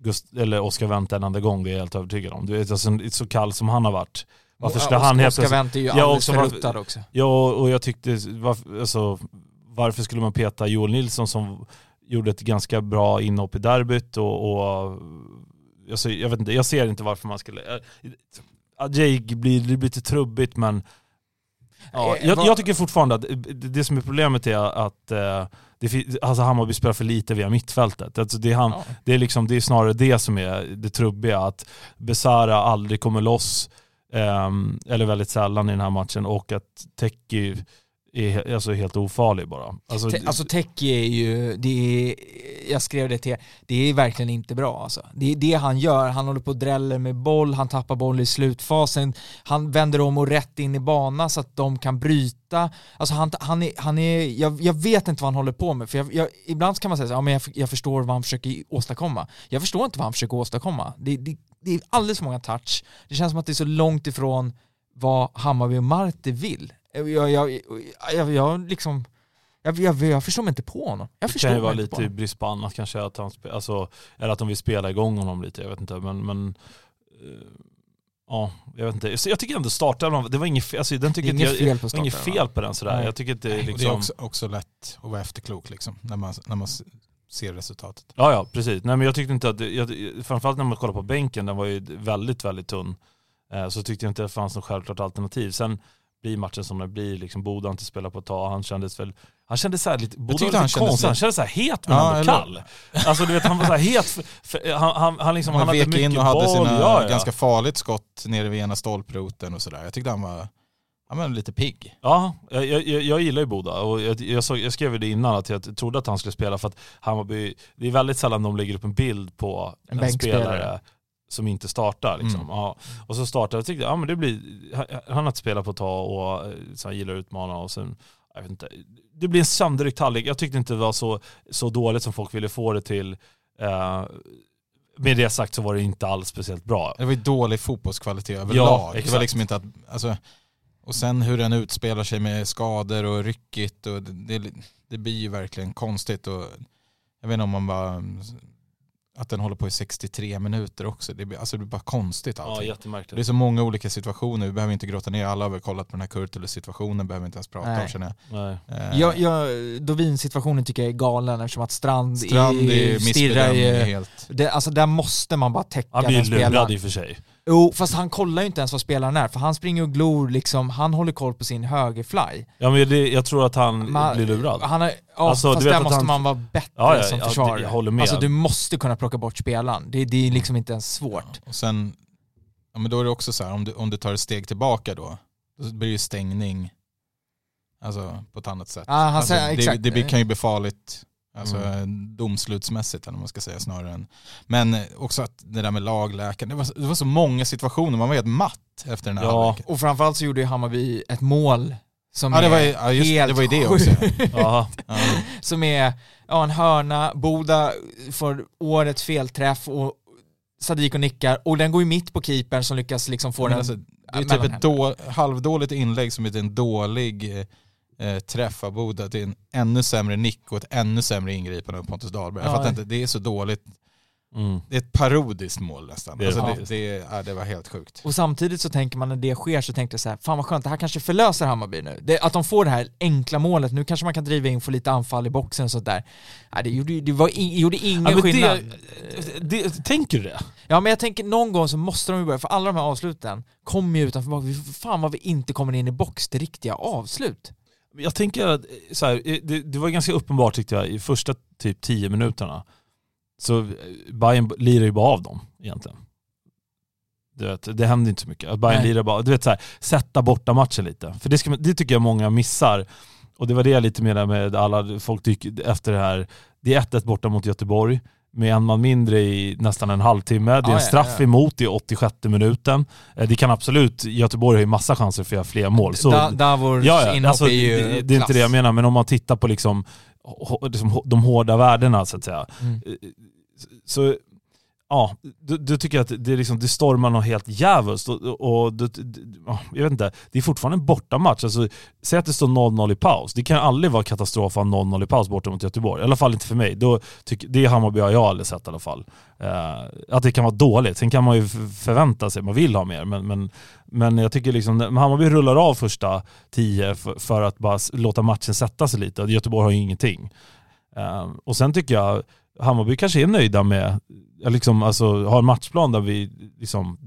Gust eller Oscar Wendt en enda gång, det är jag helt övertygad om. Du vet, alltså, så kall som han har varit. Varför skulle Ja, han helt Oscar. Wendt är ju Ja, alldeles också för varför- ruttad också. Ja, och jag tyckte, varför, alltså, varför skulle man peta Joel Nilsson som gjorde ett ganska bra inhopp i derbyt och, och alltså, jag, vet inte, jag ser inte varför man skulle... Äh, Ajay blir, det blir lite trubbigt men Ja, Eh, jag, jag tycker fortfarande att det som är problemet är att eh, det, alltså Hammarby spelar för lite via mittfältet. Alltså det, är han, Ja. det, är liksom, det är snarare det som är det trubbiga, att Besara aldrig kommer loss, ehm, eller väldigt sällan i den här matchen, och att Teki är alltså helt ofarlig bara. Alltså, Te- Alltså Teki är ju, det är, jag skrev det till det är verkligen inte bra alltså. Det är det han gör, han håller på och dräller med boll, han tappar boll i slutfasen, han vänder om och rätt in i banan så att de kan bryta. Alltså han, han är, han är jag, jag vet inte vad han håller på med, för jag, jag, ibland kan man säga så, ja, men jag, jag förstår vad han försöker åstadkomma. Jag förstår inte vad han försöker åstadkomma. Det, det, det är alldeles för många touch, det känns som att det är så långt ifrån vad Hammarby och Marti vill. Jag, jag, jag, jag, jag liksom jag, jag, jag förstår mig inte på honom. Jag det kan ju vara lite i brist på annat kanske, att han, spe- alltså, eller att de vill spela igång honom lite, jag vet inte. Men, men eh, ja, jag vet inte. Så jag tycker ändå startelvan, det var inget fel, alltså, den tycker jag, fel på det var inget starten. fel på den sådär. Nej. Jag tycker inte det är Och det är liksom... också, också lätt att vara efterklok liksom, när man, när man ser resultatet. Ja, ja, precis. Nej men jag tyckte inte att, det- jag, framförallt när man kollar på bänken, den var ju väldigt, väldigt tunn. Eh, så tyckte jag inte det fanns något självklart alternativ. Sen blir matchen som den blir, liksom Boda inte spelat på ett tag, han kändes väl, han kändes så här lite, Boda var lite han kändes konstig, han kändes så här het men Ja, ändå eller- kall. Alltså du vet, han var så här het, för, för, han, han, han liksom, han Han hade mycket in och hade boll, sina ja, ja. ganska farligt skott nere vid ena stolproten och sådär. Jag tyckte han var, han var lite pigg. Ja, jag, jag, jag gillar ju Boda och jag, jag, såg, jag skrev ju det innan att jag trodde att han skulle spela för att Hammarby, det är väldigt sällan de lägger upp en bild på En en, spelare som inte startar. Liksom. Mm. Ja. Och så startar jag tyckte ja, men det blir, han- har inte spelat på ett tag och eh, så han gillar att utmana och sen, jag vet inte, det blir en sönderryckt halvlek. Jag tyckte inte det var så, så dåligt som folk ville få det till. Eh, med det sagt så var det inte alls speciellt bra. Det var ju dålig fotbollskvalitet överlag. det var liksom inte att, alltså, och sen hur den utspelar sig med skador och ryckigt och det, det, det blir ju verkligen konstigt och jag vet inte om man bara, att den håller på i 63 minuter också. Det blir, alltså det blir bara konstigt Ja, allting. det är jättemärkligt. så många olika situationer, vi behöver inte gråta ner, alla har väl kollat på den här Kurtulus situationen, behöver inte ens prata Nej. om känner jag. Nej. Eh, Jag, jag, Dovin-situationen tycker jag är galen eftersom att Strand, Strand är är, stirrar ju... helt. Det, alltså där måste man bara täcka Han blir den ju lurad spelaren. i och för sig. Jo, fast han kollar ju inte ens vad spelaren är, för han springer och glor liksom, han håller koll på sin högerfly. Ja, men det, jag tror att han Man- blir lurad. Han är, ja, Alltså, du fast vet där måste han- man vara bättre Ja, ja, som ja, försvarare. det- jag håller med. Alltså du måste kunna plocka bort spelaren. Det, det är liksom inte ens svårt. Och sen, ja, men då är det också så här, om du, om du tar ett steg tillbaka då, då blir det ju stängning alltså, på ett annat sätt. Ja, han alltså, säger- det, exakt. det blir- kan ju bli farligt alltså, Mm. domslutsmässigt eller vad man ska säga snarare än. Men eh, också att det där med lagläkaren, det var, det var så många situationer, man var helt matt efter den här Ja. halvleken. Och framförallt så gjorde ju Hammarby ett mål som Ja, det är var, ju- ja, just, helt det var ju det också. Ja, som är ja, en hörna, Boda får årets felträff och Sadiko nickar och den går ju mitt på keepern som lyckas liksom få Men den alltså, det är typ ett då, halvdåligt inlägg som är en dålig eh, träff av Boda till en ännu sämre nick och ett ännu sämre ingripande av Pontus Dahlberg. Jag Ja. fattar inte, det är så dåligt. mm. Det är ett parodiskt mål nästan. Det alltså, det det, ja, det var helt sjukt. Och samtidigt så tänker man när det sker så tänkte jag så här, fan vad skönt, det här kanske förlöser Hammarby nu. Det, att de får det här enkla målet, nu kanske man kan driva in, få lite anfall i boxen och sånt där. Nej, det gjorde, det var, i- gjorde ingen Ja, skillnad. tänker du det? Ja men jag tänker någon gång så måste de ju börja, för alla de här avsluten kommer ju utanför box. Fan vad vi inte kommer in i box till riktiga avslut. Jag tänker att så här, det, det var ganska uppenbart tyckte jag i första typ 10 minuterna. Så eh, Bayern lirar ju bara av dem egentligen. Du vet, det händer inte så mycket. Att Bayern Nej. lirar bara, du vet så här, sätta borta matchen lite. För det, ska, det tycker jag många missar. Och det var det jag lite menade med alla, folk tycker efter det här, det är 1-1 borta mot Göteborg med en man mindre i nästan en halvtimme. Det är en ja, straff ja. emot i 86 minuten. Eh, Det kan absolut, Göteborg har ju massa chanser för att göra fler mål. Så, Da, Davors Ja, ja. inhopp Alltså, är ju det, det är inte det jag menar, men om man tittar på liksom, liksom de hårda värdena så att säga. Mm. Så ja, då, då tycker jag att det, liksom, det stormar något helt djävulskt. Och, och, och jag vet inte, det är fortfarande en bortamatch. Alltså, säg att det står 0-0 i paus. Det kan aldrig vara katastrof att ha 0-0 i paus borta mot Göteborg. I alla fall inte för mig. Då tyck, det är Hammarby har jag aldrig sett i alla fall. Uh, att det kan vara dåligt. Sen kan man ju förvänta sig, man vill ha mer. Men, men, men jag tycker liksom, Hammarby rullar av första tio för, för att bara låta matchen sätta sig lite. Göteborg har ju ingenting. Uh, och sen tycker jag Hammarby kanske är nöjda med, liksom, alltså, har en matchplan där vi, liksom,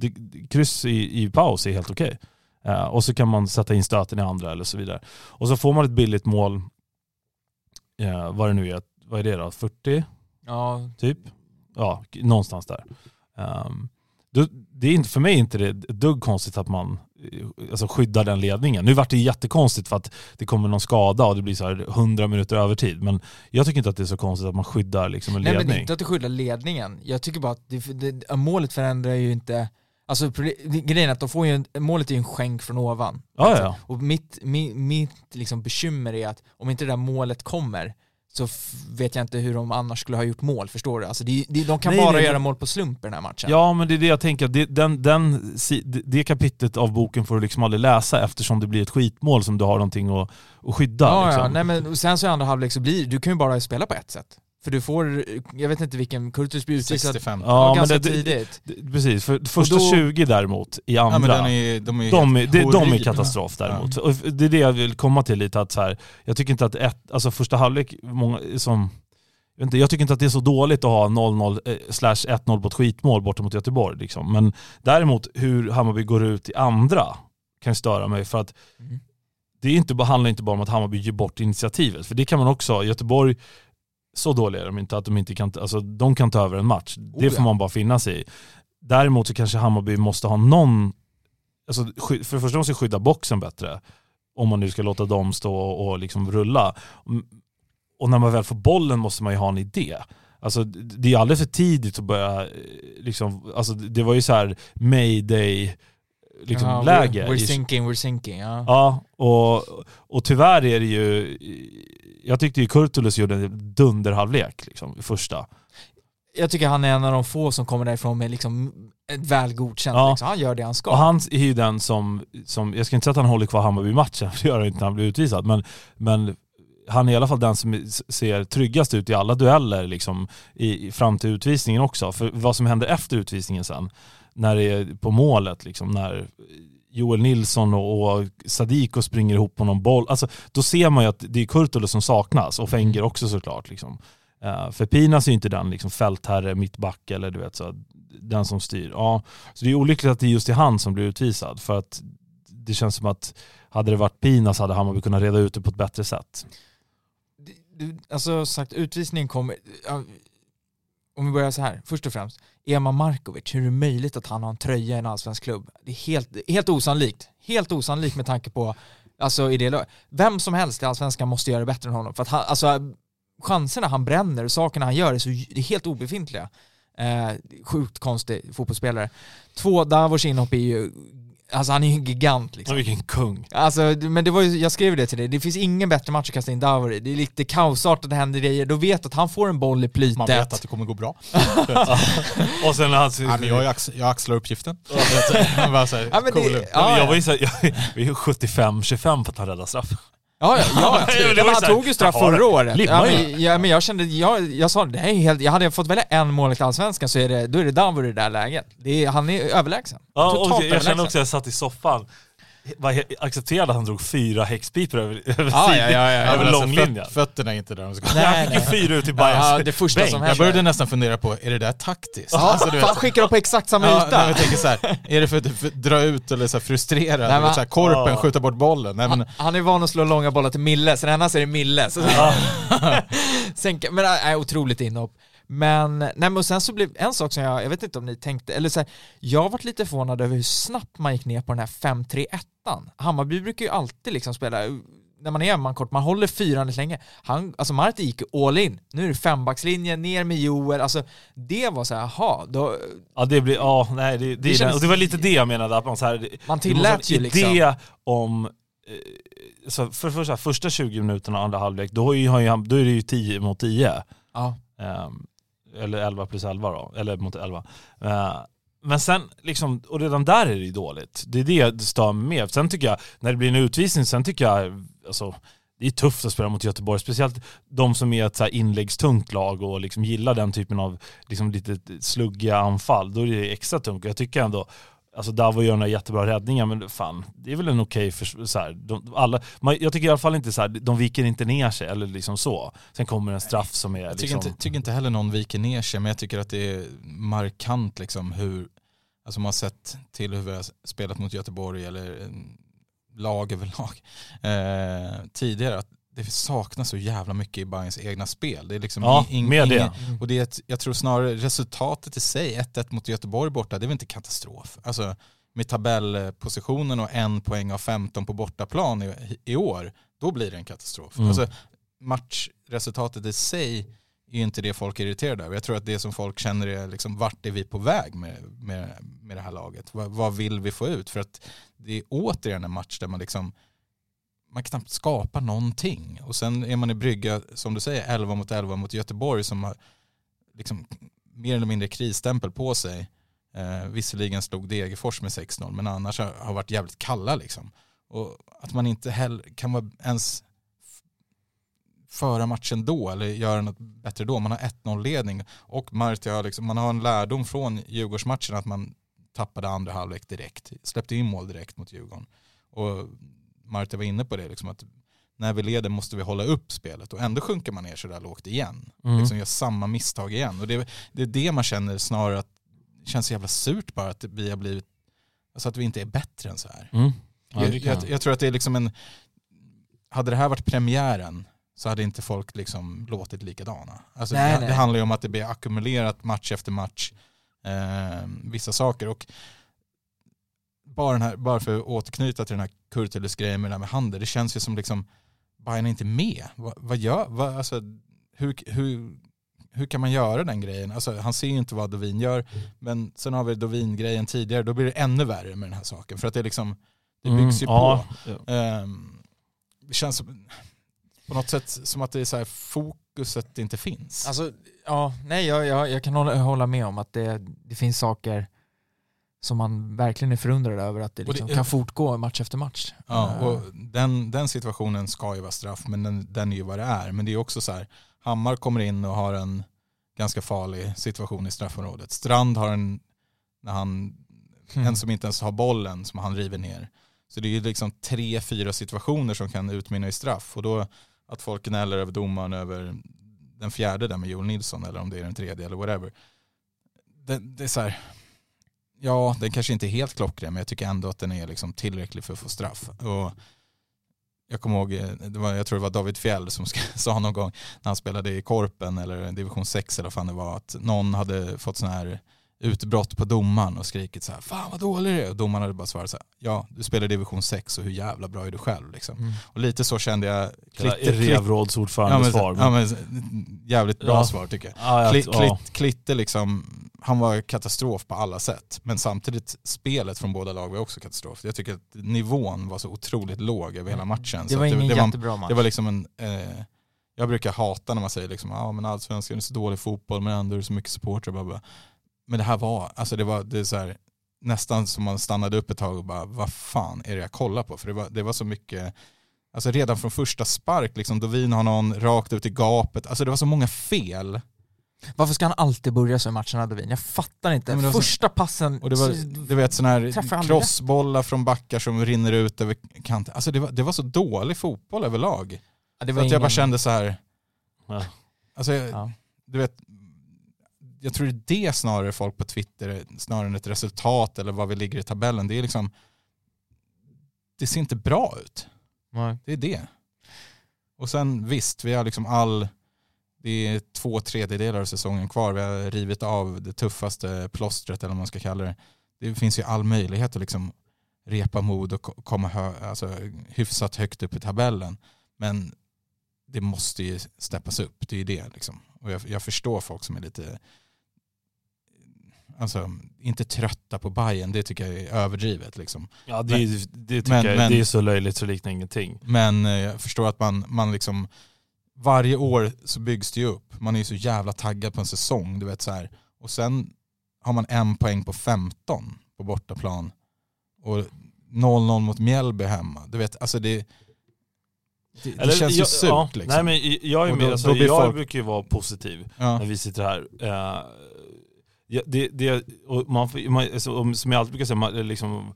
kryss i, i paus är helt okej. Eh, och så kan man sätta in stöten i andra eller så vidare. Och så får man ett billigt mål, eh, vad det nu är, vad är det då, 40 Ja, typ? Ja, någonstans där. Um, det är inte, för mig är inte det ett dugg konstigt att man alltså, skyddar den ledningen. Nu vart det jättekonstigt för att det kommer någon skada och det blir så här 100 minuter övertid. Men jag tycker inte att det är så konstigt att man skyddar liksom en Nej ledning. men inte att du skyddar ledningen. Jag tycker bara att det, det, målet förändrar ju inte Alltså grejen är att de får ju en, målet är ju en skänk från ovan. Ja, Alltså, ja. Och mitt, mitt, mitt liksom bekymmer är att om inte det där målet kommer så vet jag inte hur de annars skulle ha gjort mål, förstår du? Alltså det, det, de kan Nej, bara nej, göra mål på slump i den här matchen. Ja men det är det jag tänker, det, den, den, det- kapitlet av boken får du liksom aldrig läsa eftersom det blir ett skitmål som du har någonting att, att skydda. ja, liksom. ja. Nej, men sen så i andra halvlek så blir du kan ju bara spela på ett sätt. För du får, jag vet inte vilken, Kurtus blir utvisad 65. Ja, ja, men ganska det- tidigt. Det- Precis, för första då- 20 däremot i andra, Ja, är, de är, de, det, de är katastrof däremot. Och Det är det jag vill komma till lite, att så här, jag tycker inte att ett, alltså första halvlek, många, som, jag, vet inte, jag tycker inte att det är så dåligt att ha 0-0 eh, slash 1-0 på ett skitmål borta mot Göteborg. Liksom. Men däremot hur Hammarby går ut i andra kan störa mig för att Mm. det är inte, bara- handlar inte bara om att Hammarby ger bort initiativet. För det kan man också, Göteborg, så dåliga är de inte att de inte kan, alltså de kan ta över en match. Det Oh, får ja. man bara finna sig i. Däremot så kanske Hammarby måste ha någon, alltså för det första måste skydda boxen bättre. Om man nu ska låta dem stå och liksom rulla. Mm, Och när man väl får bollen måste man ju ha en idé. Alltså det är alldeles för tidigt att börja, eh, liksom, alltså det var ju så här mayday liksom, Ja, läge. We're, we're sinking, we're sinking. Ja. Ja, och, och tyvärr är det ju, jag tyckte ju Kurtulus gjorde en dunderhalvlek liksom, i första. Jag tycker han är en av de få som kommer därifrån med liksom ett väl godkänt. Ja. Liksom. Han gör det han ska. Och han är ju den som, som, jag ska inte säga att han håller kvar Hammarby i matchen, för det gör han inte när han blir utvisad, men, men han är i alla fall den som ser tryggast ut i alla dueller liksom, i, i- fram till utvisningen också. För vad som händer efter utvisningen sen, när det är på målet, liksom, när Joel Nilsson och, och Sadiko springer ihop på någon boll, alltså, då ser man ju att det är Kurtulus som saknas och Fenger också såklart. Liksom. Eh, för Pinas är ju inte den liksom, fältherre, mittback eller du vet så, den som styr. Ja, så det är olyckligt att det är just är han som blir utvisad för att det känns som att hade det varit Pinas hade Hammarby kunnat reda ut det på ett bättre sätt. Alltså sagt, utvisningen kommer... Om vi börjar så här, först och främst. Ema Markovic, hur är det möjligt att han har en tröja i en allsvensk klubb? Det är helt, helt osannolikt. Helt osannolikt med tanke på, alltså i det laget, Vem som helst i allsvenskan måste göra det bättre än honom. För att han, alltså chanserna han bränner och sakerna han gör är, så, det är helt obefintliga. Eh, sjukt konstig fotbollsspelare. Två, Davos inhopp är ju, alltså han är ju en gigant liksom. Vilken kung. Alltså, men det var ju, jag skrev det till dig, det finns ingen bättre match att kasta in i. Det är lite kaosartat, det händer grejer. Då vet att han får en boll i plytet. Man vet att det kommer gå bra. Och sen han... Ja, men jag, ax, jag axlar uppgiften. Han bara så här, Ja, men cool. det, Ja, men ja, jag var ju så här, jag, vi är 75-25 på att han räddade straff. Ja, ja, ja. Men han tog ju straff förra året. Ja, men, ja, men jag kände, jag, jag sa det, här är helt, jag hade jag fått välja en målvakt i Allsvenskan så är det, då är det Davor i det där läget. Det är, han är överlägsen. Ja, Totalt och jag överlägsen. kände också att jag satt i soffan, var accepterade att han drog fyra häxpipor över, över Ja, sidled- ja, ja, ja. Ja, över alltså, långlinjen. föt, fötterna är inte där de ska Nej, Han fick fyra ut i Bayerns Ja, det första bänk. som Jag började nästan fundera på, är det där taktiskt? Ja, Alltså, du vet, fan skickar dem på exakt samma Ja, yta. jag tänker så här, är det för att dra ut eller så här frustrera? Nej, men- så här, korpen, Ja. skjuta bort bollen? Nej, men, Han, han är van att slå långa bollar till Mille, så annars är det Mille. Så, sen, kan- men äh, otroligt inhopp. Men, nej men sen så blev en sak som jag, jag vet inte om ni tänkte, eller så här, jag varit lite förvånad över hur snabbt man gick ner på den här 5-3-1. Hammarby brukar ju alltid liksom spela, när man är man kort, man håller fyran lite länge. Han, alltså Marti gick all in. Nu är det fembackslinjen, ner med Joel, alltså det var så här, jaha, då, Ja det blir, ja nej det, det, Det känns- och det var lite det jag menade, att man så här, man tillät ju liksom. idé om, eh, så för det första, första 20 minuterna andra halvlek, då är, ju, då är det ju 10 mot 10. Ja. Ehm, eller 11 plus 11 då, eller mot 11. Eh, men sen, liksom, och redan där är det ju dåligt. Det är det jag stör mig med. Sen tycker jag, när det blir en utvisning, sen tycker jag, alltså, det är tufft att spela mot Göteborg, speciellt de som är ett så här inläggstungt lag och liksom gillar den typen av liksom lite sluggiga anfall. Då är det extra tungt. Jag tycker ändå, Alltså Davo gör några jättebra räddningar men fan, det är väl en okej för så här, de, alla, man, Jag tycker i alla fall inte så här, de viker inte ner sig eller liksom så. Sen kommer en straff som är Jag tycker, liksom... inte, tycker inte heller någon viker ner sig men jag tycker att det är markant liksom hur, alltså man har sett till hur vi har spelat mot Göteborg eller eh, lag överlag eh, tidigare att det saknas så jävla mycket i Bayerns egna spel. Det är liksom Ja, ing- med det. ingen- Och det är ett, jag tror snarare resultatet i sig, 1-1 mot Göteborg borta, det är väl inte katastrof. Alltså med tabellpositionen och en poäng av 15 på bortaplan i, i år, då blir det en katastrof. Mm. Alltså, matchresultatet i sig är ju inte det folk är irriterade över. Jag tror att det som folk känner är liksom, vart är vi på väg med, med, med det här laget? Vad, vad vill vi få ut? För att det är återigen en match där man liksom man knappt skapar någonting. Och sen är man i brygga, som du säger, 11 mot 11 mot Göteborg som har liksom mer eller mindre krisstämpel på sig. Eh, visserligen slog Degerfors med 6-0 men annars har, har varit jävligt kalla liksom. Och att man inte heller kan vara ens föra matchen då eller göra något bättre då. Man har 1-0 ledning och Marti har liksom, man har en lärdom från Djurgårdsmatchen att man tappade andra halvlek direkt. Släppte in mål direkt mot Djurgården. Och Marti var inne på det, liksom att när vi leder måste vi hålla upp spelet och ändå sjunker man ner så där lågt igen. Mm. Liksom gör samma misstag igen. Och det, det är det man känner snarare att det känns så jävla surt bara att vi har blivit, alltså att vi inte är bättre än så här. Mm. Ja, jag, jag, jag tror att det är liksom en, hade det här varit premiären så hade inte folk liksom låtit likadana. Alltså Nej, det, nej. det handlar ju om att det blir ackumulerat match efter match, eh, vissa saker. Och bara, den här, bara för att återknyta till den här Kurtulus-grejen med det här med handel, det känns ju som liksom Bayern är inte med. Vad, vad gör, vad, alltså, hur, hur, hur kan man göra den grejen? Alltså, han ser ju inte vad Dovin gör, men sen har vi Dovin-grejen tidigare, då blir det ännu värre med den här saken. För att det liksom, det byggs ju Mm, på. ja. Ehm, det känns som, på något sätt som att det är så här, fokuset inte finns. Alltså, ja, nej jag, jag, jag kan hålla, hålla med om att det, det finns saker som man verkligen är förundrad över att det, Och det- liksom kan fortgå match efter match. Ja, Eh, och den, den situationen ska ju vara straff, men den, den är ju vad det är. Men det är också så här, Hammar kommer in och har en ganska farlig situation i straffområdet. Strand har en, när han, Mm. en som inte ens har bollen som han river ner. Så det är ju liksom tre, fyra situationer som kan utmynna i straff. Och då att folk gnäller över domaren över den fjärde där med Joel Nilsson eller om det är den tredje eller whatever. Det, det är så här, ja den kanske inte är helt klockren men jag tycker ändå att den är liksom tillräcklig för att få straff. Och jag kommer ihåg, eh, det var, jag tror det var David Fjell som sa någon gång när han spelade i Korpen eller division 6 eller vad fan det var att någon hade fått sån här utbrott på domaren och skrikit så här fan vad dålig du är och domaren hade bara svarat så här ja du spelar division 6 och hur jävla bra är du själv liksom. Mm. Och lite så kände jag Klitter, klitter, klitter, elevrådsordförande ja, men, svar. ja, men, jävligt bra Ja. svar tycker jag. Ja, ja. klitt, klitter liksom, han var katastrof på alla sätt. Men samtidigt spelet från båda lag var också katastrof. Jag tycker att nivån var så otroligt låg över hela matchen. Det var ingen det, var, jättebra match. det var liksom en, eh, jag brukar hata när man säger liksom, ja men allsvenskan är så dålig fotboll men ändå är det så mycket supportrar. Men det här var, alltså det var, det är så här, nästan som man stannade upp ett tag och bara, vad fan är det jag kollar på? För det var, det var så mycket, alltså redan från första spark, liksom, Dovin har någon rakt ut i gapet, alltså det var så många fel. Varför ska han alltid börja så i matcherna Dovin? Jag fattar inte. Nej, var så- Första passen... Och det var, du vet sådana här crossbollar från backar som rinner ut över kanten. Alltså det var, det var så dålig fotboll överlag. Ja, det Så var att jag bara ingen- kände så här, Ja. alltså jag, Ja. du vet, jag tror det är det snarare folk på Twitter, snarare än ett resultat eller vad vi ligger i tabellen. Det är liksom, det ser inte bra ut. Nej. Det är det. Och sen visst, vi har liksom all, det är två tredjedelar av säsongen kvar. Vi har rivit av det tuffaste plåstret eller vad man ska kalla det. Det finns ju all möjlighet att liksom repa mod och ko- komma hö, alltså, hyfsat högt upp i tabellen. Men det måste ju steppas upp, det är ju det. Liksom. Och jag, jag förstår folk som är lite, alltså inte trötta på Bayern det tycker jag är överdrivet. Liksom. Ja, det, är- det tycker men- jag men- det är så löjligt så liknar ingenting. Men eh, jag förstår att man, man liksom varje år så byggs det ju upp. Man är ju så jävla taggad på en säsong. Du vet så här. Och sen har man en poäng på 15 på bortaplan. Och 0-0 mot Mjällby hemma. Du vet, alltså det, det, det Eller, känns ju jag, surt ja, liksom. Nej men jag är Och med, då- alltså, då blir jag folk- brukar ju vara positiv ja. när vi sitter här. Eh, Ja, det, det, och man får, man, alltså, som jag alltid brukar säga, man, eh, liksom,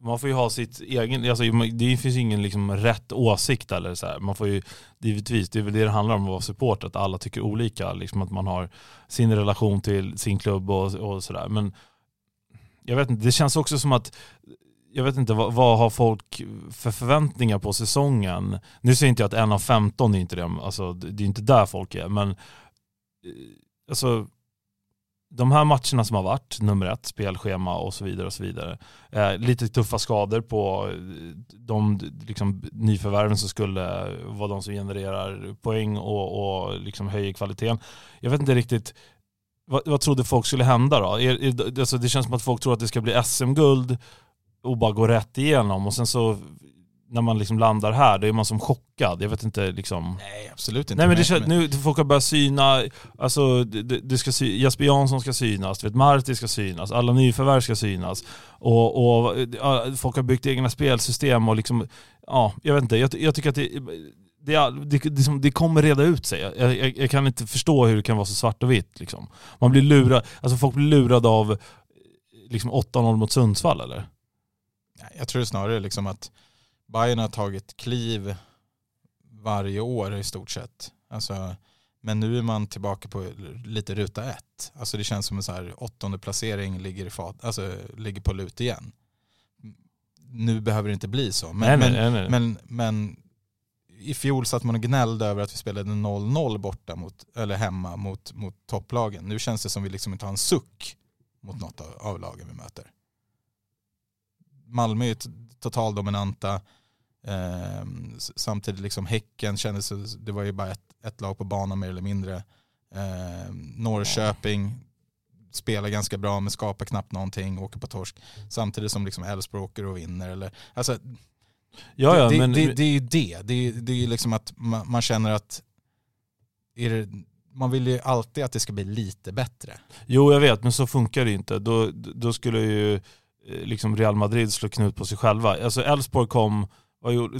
man får ju ha sitt egen, alltså, det finns ingen liksom rätt åsikt eller så här. Man får ju, givetvis, det är väl det det handlar om att vara support, att alla tycker olika, liksom att man har sin relation till sin klubb och, och sådär. Men jag vet inte, det känns också som att jag vet inte, vad, vad, har folk för förväntningar på säsongen? Nu säger inte jag att en av 15 är inte det, alltså, det är inte där folk är, men eh, alltså de här matcherna som har varit, nummer ett, spelschema och så vidare och så vidare. Eh, lite tuffa skador på eh, de liksom, nyförvärven som skulle vara de som genererar poäng och, och liksom höjer kvaliteten. Jag vet inte riktigt, vad, vad trodde folk skulle hända då? Er, er, alltså det känns som att folk tror att det ska bli SM-guld och bara gå rätt igenom och sen så när man liksom landar här, då är man som chockad. Jag vet inte liksom... Nej, absolut inte. Nej men det känns, nu folk har börjat syna, alltså det, det ska sy, Jesper Jansson ska synas, vet Marti ska synas, alla nyförvärv ska synas. Och, och folk har byggt egna spelsystem och liksom, ja, jag vet inte. Jag, jag tycker att det, det, det, det, det, kommer reda ut sig. Jag, jag, jag, kan inte förstå hur det kan vara så svart och vitt. Liksom. Man blir lurad, alltså folk blir lurade av liksom 8-0 mot Sundsvall eller? Jag tror snarare liksom att Bayern har tagit kliv varje år i stort sett. Alltså, men nu är man tillbaka på lite ruta ett. Alltså det känns som en så här åttonde placering ligger, i fat, alltså, ligger på lut igen. Nu behöver det inte bli så. Men, nej, nej, nej, men, men i fjol satt man och gnällde över att vi spelade 0-0 borta mot, eller hemma mot, mot topplagen. Nu känns det som vi liksom inte har en suck mot något av, av lagen vi möter. Malmö är totaldominanta. Eh, samtidigt liksom Häcken kändes, det var ju bara ett, ett lag på banan mer eller mindre. Eh, Norrköping spelar ganska bra men skapar knappt någonting, åker på torsk. Samtidigt som liksom Elfsborg åker och vinner. Eller, alltså, ja, ja, det, men... det, det, är ju det. Det, det är ju liksom att man, man känner att det, man vill ju alltid att det ska bli lite bättre. Jo jag vet men så funkar det inte. Då, då skulle ju eh, liksom Real Madrid slå knut på sig själva. Alltså Elfsborg kom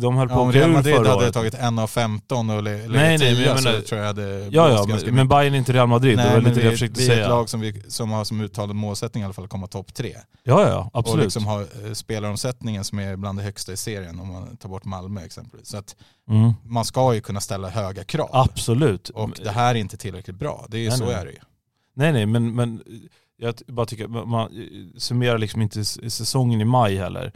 de höll på ja, att Real Madrid hade året. tagit en av 15 och legat nej, nej, men jag menar, så tror jag hade Ja, ja men, men Bayern är inte Real Madrid, nej, det var lite det jag försökte säga. Vi är ett lag som, vi, som har som uttalad målsättning i alla fall att komma topp tre. Ja, ja, absolut. Och liksom har eh, spelaromsättningen som är bland det högsta i serien om man tar bort Malmö exempelvis. Så att mm. man ska ju kunna ställa höga krav. Absolut. Och det här är inte tillräckligt bra, det är nej, så nej. är det ju. Nej, nej, men, men jag bara tycker, man summerar liksom inte säsongen i maj heller.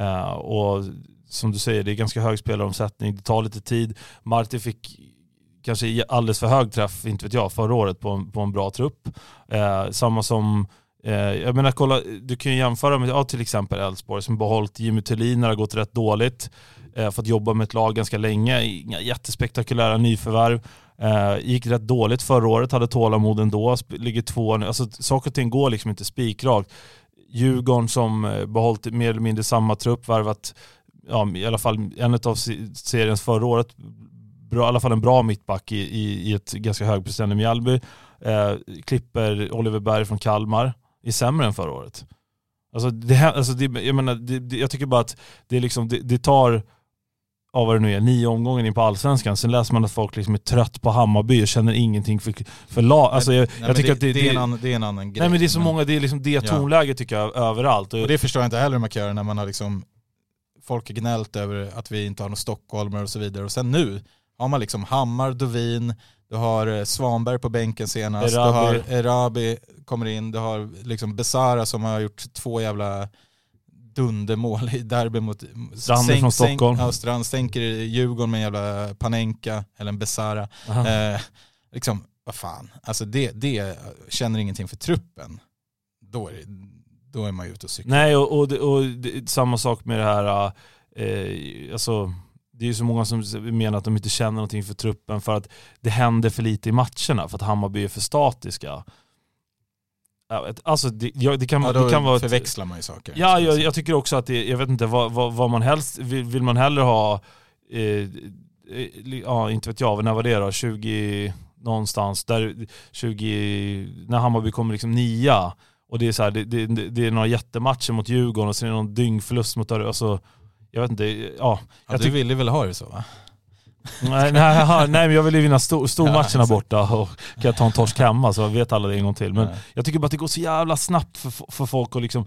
Uh, och som du säger, det är ganska hög spelaromsättning, det tar lite tid. Marti fick kanske alldeles för hög träff, inte vet jag, förra året på en, på en bra trupp. Eh, samma som, eh, jag menar kolla, du kan ju jämföra med ja, till exempel Elfsborg som behållit Jimmy Thulin när det har gått rätt dåligt. Eh, fått jobba med ett lag ganska länge, inga jättespektakulära nyförvärv. Eh, gick rätt dåligt förra året, hade tålamod ändå, ligger två nu. Alltså saker och ting går liksom inte spikrakt. Djurgården som eh, behållit mer eller mindre samma trupp, värvat ja, i alla fall en av seriens förra året, bra, i alla fall en bra mittback i, i, i ett ganska högpresterande Mjällby. Eh, klipper Oliver Berg från Kalmar, är sämre än förra året. Alltså, det, alltså det, jag, menar, det, jag tycker bara att det, liksom, det, det tar ja, vad det nu är, nio omgångar in på allsvenskan. Sen läser man att folk liksom är trött på Hammarby och känner ingenting för, för lag. Alltså jag, nej, jag tycker det, att det, det, är en annan, det är en annan grej. Nej men det är så många, det är liksom det tonläget tycker jag överallt. Och, och det förstår jag inte heller hur man kan göra när man har liksom folk har gnällt över att vi inte har några stockholmare och så vidare. Och sen nu har man liksom Hammar, Dovin, du har eh, Svanberg på bänken senast, Erabi. du har Erabi kommer in, du har liksom Besara som har gjort två jävla dundermål i derby mot Strander från Stockholm. Ja, Strand stänker Djurgården med en jävla Panenka eller en Besara. Eh, liksom, vad fan, alltså det, det känner ingenting för truppen. Då är det, då är man ju ute och cyklar. Nej, och, och, och, och samma sak med det här, eh, alltså det är ju så många som menar att de inte känner någonting för truppen för att det händer för lite i matcherna, för att Hammarby är för statiska. Alltså det, det kan, ja, det kan vara... förväxlar man ju saker. Ja, jag, jag, tycker också att det, jag vet inte vad, vad, vad man helst, vill, vill, man hellre ha, eh, eh ja inte vet jag, när var det då? 20 någonstans, där 20, när Hammarby kommer liksom nia och det är, så här, det, det, det, är några jättematcher mot Djurgården och sen är det någon dyngförlust mot Örebro. Alltså, jag vet inte, ja. ja du ville väl ha det så va? Nej, nej, nej men jag vill ju vinna stor, stormatcherna borta och kan jag ta en torsk hemma så vet alla det en gång till. Men Nej. jag tycker bara att det går så jävla snabbt för, för folk att liksom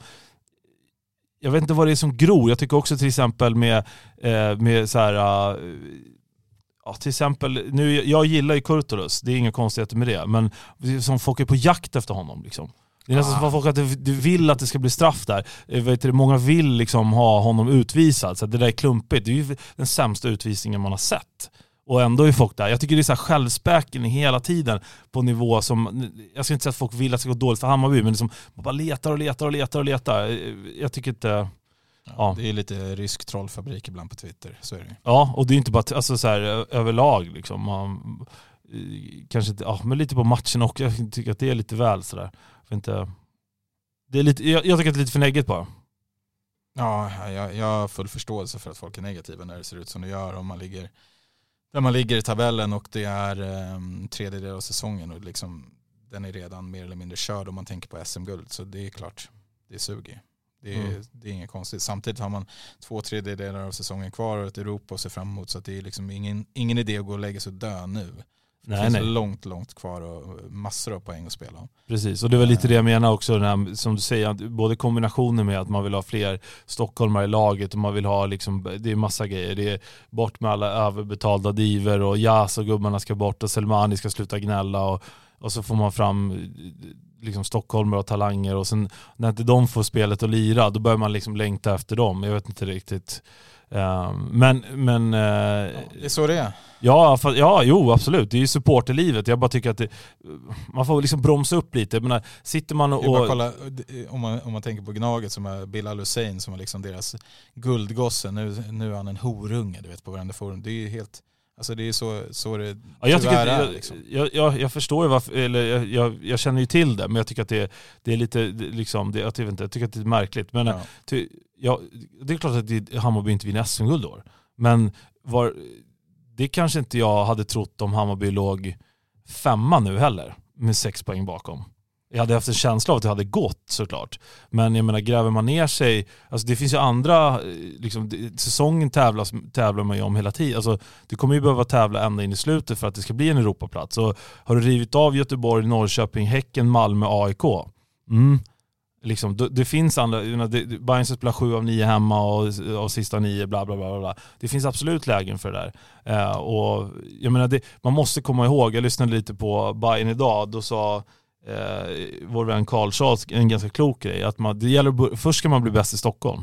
jag vet inte vad det är som gror. Jag tycker också till exempel med, eh, med så här, eh, ja, till exempel, nu, jag gillar ju Kurtulus, det är inga konstigheter med det, men som folk är på jakt efter honom. Liksom. Det är nästan som att folk att du, du vill att det ska bli straff där. Eh, Vet du, många vill liksom ha honom utvisad, så det där är klumpigt. Det är ju den sämsta utvisningen man har sett. Och ändå är folk där. Jag tycker det är så här självspäken hela tiden på nivå som, jag ska inte säga att folk vill att det ska gå dåligt för Hammarby, men liksom, man bara letar och letar och letar och letar. Eh, Jag tycker inte, Ja, Ja. Det är lite rysk trollfabrik ibland på Twitter, så är det ja och det är inte bara alltså, så här, överlag liksom. Man, eh, kanske inte, ja men lite på matchen och jag tycker att det är lite väl sådär. Inte, det är lite, jag, jag tycker att det är lite för neggigt bara. Ja, jag, jag har full förståelse för att folk är negativa när det ser ut som det gör. Om man ligger där man ligger i tabellen och det är um, tredjedel av säsongen och liksom, den är redan mer eller mindre körd om man tänker på SM-guld. Så det är klart, det suger. Det är, Mm. det är inget konstigt. Samtidigt har man två tredjedelar av säsongen kvar och ett Europa att se fram emot. Så det är liksom ingen, ingen idé att gå och lägga sig och dö nu. Det Nej, finns nej. långt, långt kvar och massor av poäng att spela om. Precis, och det var lite det jag menar också, här, som du säger, både kombinationen med att man vill ha fler stockholmare i laget och man vill ha, liksom, det är massa grejer. Det är bort med alla överbetalda diver och Jas och gubbarna ska bort och Selmani ska sluta gnälla och, och så får man fram eh, liksom, stockholmare och talanger och sen när inte de får spelet att lira, då börjar man liksom längta efter dem. Jag vet inte riktigt. Eh, men, men eh, Det är så det är. Ja, för, ja, jo absolut. Det är ju supporterlivet. Jag bara tycker att det, man får liksom bromsa upp lite. Jag menar, sitter man är och... att kolla, om, man, om man tänker på Gnaget som är Bilal Hussein som var liksom deras guldgosse. Nu, nu är han en horunge du vet, på varenda forum. Det är ju helt, alltså det är så, så det Ja, jag, tycker att, är. Liksom. jag, jag, jag förstår ju varför, eller jag, jag, jag känner ju till det, men jag tycker att det, det är lite, liksom, det, jag, inte, jag tycker att det är märkligt. Men Ja. ty, ja, det är klart att det, Hammarby inte vinner SM-guld år. Men var, det kanske inte jag hade trott om Hammarby låg femma nu heller, med sex poäng bakom. Jag hade haft en känsla av att det hade gått såklart. Men jag menar, gräver man ner sig, alltså det finns ju andra, eh, liksom, säsongen tävlas, tävlar man ju om hela tiden. Alltså, du kommer ju behöva tävla ända in i slutet för att det ska bli en Europaplats. Och har du rivit av Göteborg, Norrköping, Häcken, Malmö, AIK, mm, liksom, det, det finns andra, Bayern ska spela sju av nio hemma och, av sista nio, bla bla bla. bla, bla. Det finns absolut lägen för det där. Eh, och jag menar, det, man måste komma ihåg, jag lyssnade lite på Bayern idag, då sa eh, vår vän Karl Charles en ganska klok grej, att man, det gäller, först ska man bli bäst i Stockholm.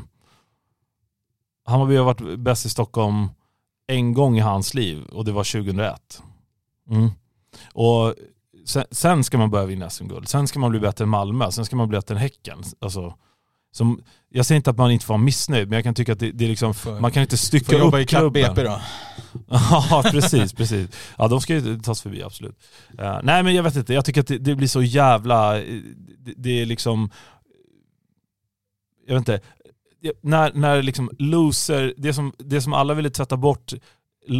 Hammarby har varit bäst i Stockholm en gång i hans liv och det var 2001. Mm. Och sen, sen ska man börja vinna SM-guld. Sen ska man bli bättre än Malmö, sen ska man bli bättre än Häcken. Alltså, som, jag säger inte att man inte får vara missnöjd, men jag kan tycka att det, det är liksom, Får- man kan inte Får stycka jobba i upp klubben. BP då. Ja precis, precis. Ja de ska ju tas förbi absolut. Eh, nej men jag vet inte, jag tycker att det, det blir så jävla, eh, det, det är liksom, jag vet inte, när, när liksom loser, det som, det som alla ville tvätta bort,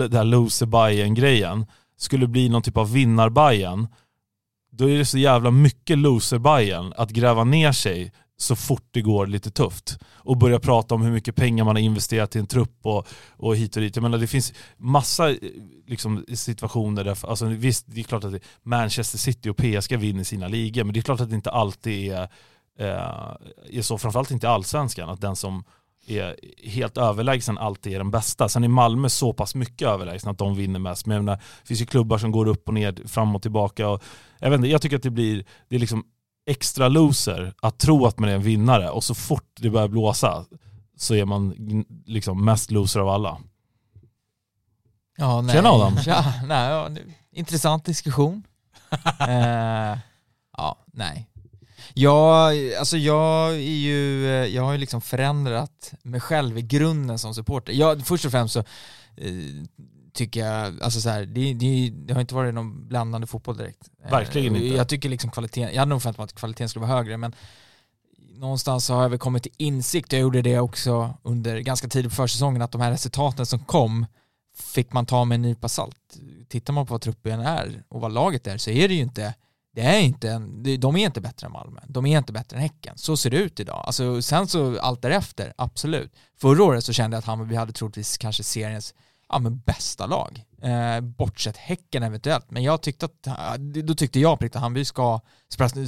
det här loser bayern grejen skulle bli någon typ av vinnar bayern då är det så jävla mycket loser bayern att gräva ner sig så fort det går lite tufft. Och börja prata om hur mycket pengar man har investerat i en trupp och, och hit och dit. Jag menar det finns massa eh, liksom, situationer där, alltså, visst det är klart att Manchester City och PSG vinner sina ligor, men det är klart att det inte alltid är, eh, är så, framförallt inte i allsvenskan, att den som är helt överlägsen alltid är den bästa. Sen är Malmö så pass mycket överlägsna att de vinner mest. Men jag menar, det finns ju klubbar som går upp och ner, fram och tillbaka. Och, jag, vet inte, jag tycker att det blir, det är liksom extra loser att tro att man är en vinnare och så fort det börjar blåsa så är man liksom mest loser av alla. Ja, nej. Tjena, Adam. Nej, ja, det- intressant diskussion. eh, ja, nej. Jag, alltså jag är ju, eh, jag har ju liksom förändrat mig själv i grunden som supporter. Jag, först och främst så eh, tycker jag, alltså så här, det, det, det har inte varit någon blandande fotboll direkt. Eh, Verkligen inte. Jag tycker liksom kvaliteten, jag hade nog förväntat mig att kvaliteten skulle vara högre men någonstans har jag väl kommit till insikt, jag gjorde det också under ganska tidigt på försäsongen, att de här resultaten som kom fick man ta med en nypa salt. Tittar man på vad truppen är och vad laget är så är det ju inte det är inte en, de är inte bättre än Malmö. De är inte bättre än Häcken. Så ser det ut idag. Alltså, sen så allt därefter, absolut. Förra året så kände jag att Hammarby hade troligtvis kanske seriens ja, men bästa lag. Eh, bortsett Häcken eventuellt. Men jag tyckte att, eh, då tyckte jag på riktigt, Hammarby ska,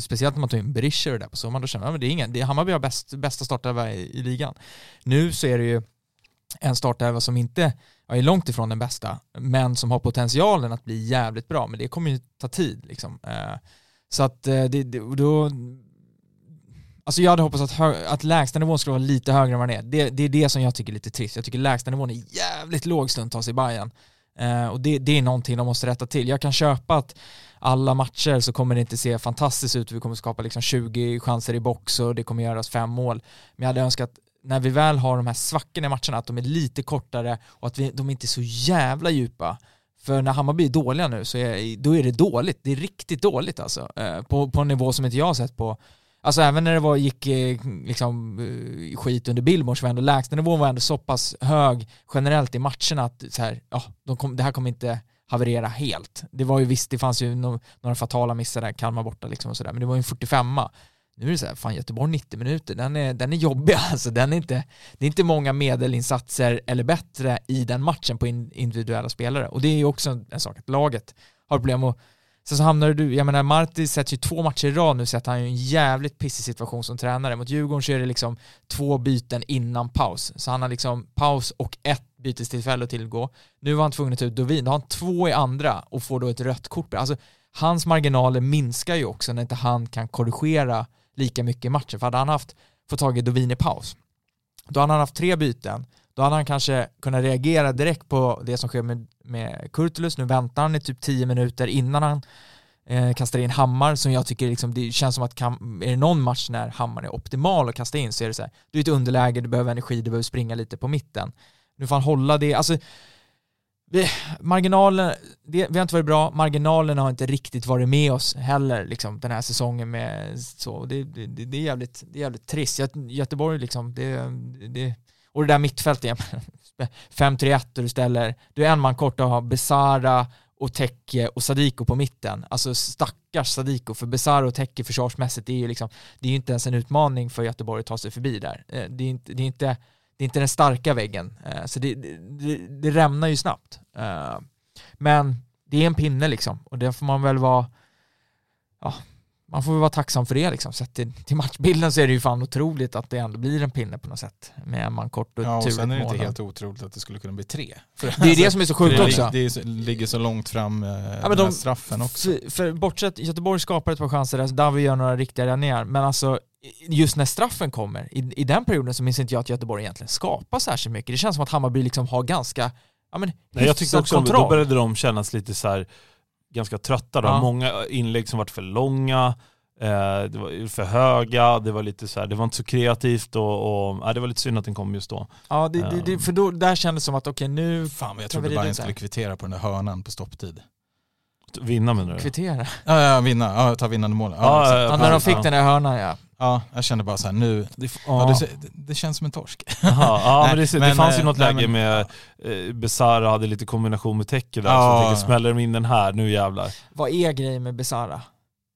speciellt när man tog in Berischer där på sommaren, då kände jag att det är ingen, det Hammarby har bäst, bästa startelva i, i ligan. Nu så är det ju en startelva som inte är långt ifrån den bästa, men som har potentialen att bli jävligt bra. Men det kommer ju ta tid liksom. Eh, så att eh, det, det, då, Alltså jag hade hoppats att, att lägstanivån skulle vara lite högre än vad den är. Det, det är det som jag tycker är lite trist. Jag tycker lägstanivån är jävligt låg stundtals i Bayern. Eh, och det, det är någonting de måste rätta till. Jag kan köpa att alla matcher så kommer det inte se fantastiskt ut. Vi kommer skapa liksom 20 chanser i box och det kommer göras fem mål. Men jag hade önskat när vi väl har de här svackorna i matcherna att de är lite kortare och att vi, de inte är så jävla djupa. För när Hammarby är dåliga nu så är, då är det dåligt. Det är riktigt dåligt alltså. Eh, på, på en nivå som inte jag har sett på Alltså även när det var, gick eh, liksom, eh, skit under Billborn så var ändå lägstanivån var ändå så pass hög generellt i matcherna att så här, ja, de kom, det här kommer inte haverera helt. Det var ju visst, det fanns ju no, några fatala missar där, Kalmar borta liksom och sådär, men det var ju en 45a. nu är det så här, fan Göteborg 90 minuter, den är, den är jobbig alltså. Den är inte, det är inte många medelinsatser eller bättre i den matchen på individuella spelare. Och det är ju också en, en sak att laget har problem att Sen så hamnar du, jag menar Marti sätts ju två matcher i rad nu så att han är en jävligt pissig situation som tränare. Mot Djurgården så är det liksom två byten innan paus. Så han har liksom paus och ett bytestillfälle att tillgå. Nu var han tvungen att ta ut Dovin, då har han två i andra och får då ett rött kort. Alltså hans marginaler minskar ju också när inte han kan korrigera lika mycket i matchen. För hade han haft, fått tag i Dovin i paus, då hade han haft tre byten, då hade han kanske kunnat reagera direkt på det som sker med, med Kurtulus. Nu väntar han i typ tio minuter innan han eh, kastar in Hammar som jag tycker liksom, det känns som att kan, är det någon match när Hammar är optimal att kasta in så är det så här, du är ett underläge, du behöver energi, du behöver springa lite på mitten. Nu får han hålla det, alltså marginalen, det, vi har inte varit bra, marginalerna har inte riktigt varit med oss heller liksom, den här säsongen med så, det, det, det är, jävligt, det är jävligt trist. Göteborg liksom, det, det, och det där mittfältet, 5-3-1 du ställer, du är en man kort och har Besara och och Sadiko på mitten. Alltså stackars Sadiko, för Besara och Tekke försvarsmässigt, det är ju liksom, det är ju inte ens en utmaning för Göteborg att ta sig förbi där. Eh, det är inte, det är inte det är inte den starka väggen, eh, så det, det, det rämnar ju snabbt. Eh, men det är en pinne liksom och det får man väl vara, ja, man får väl vara tacksam för det liksom. Sett till, till matchbilden så är det ju fan otroligt att det ändå blir en pinne på något sätt. Med man kort och Ja, och sen är det inte helt otroligt att det skulle kunna bli tre. För Det är det som är så sjukt det, också. Det, är, ligger så långt fram, eh, men den de- straffen också. För, för bortsett, Göteborg skapar ett par chanser där, Davi gör några riktiga räddningar, men alltså just när straffen kommer, i, i den perioden så minns inte jag att Göteborg egentligen skapar särskilt mycket. Det känns som att Hammarby liksom har ganska, ja men Nej, jag tyckte också kontroll. då började de kännas lite så här ganska trötta. Då. Ja. Många inlägg som varit för långa, eh, det var för höga, det var lite så här, det var inte så kreativt och, och ja, det var lite synd att den kom just då. Ja, det, det, det, för då, där kändes det som att okej nu Fan jag trodde Bayern skulle kvittera på den där hörnan på stopptid. Vinna menar du? kvittera. Ja, ja vinna, ja, ta vinnande mål. Ja, Ja, exakt. ja, Ja, när de fick ja. den där hörnan ja. Ja, jag kände bara så här nu, Det, ja. ja, det, det känns som en torsk. Aha, ja, men det, det fanns ju eh, något nej, läge men- med eh, Besara hade lite kombination med Tecke där, Ja. så jag tänker smäller de in den här, nu jävlar. Vad är grejen med Besara?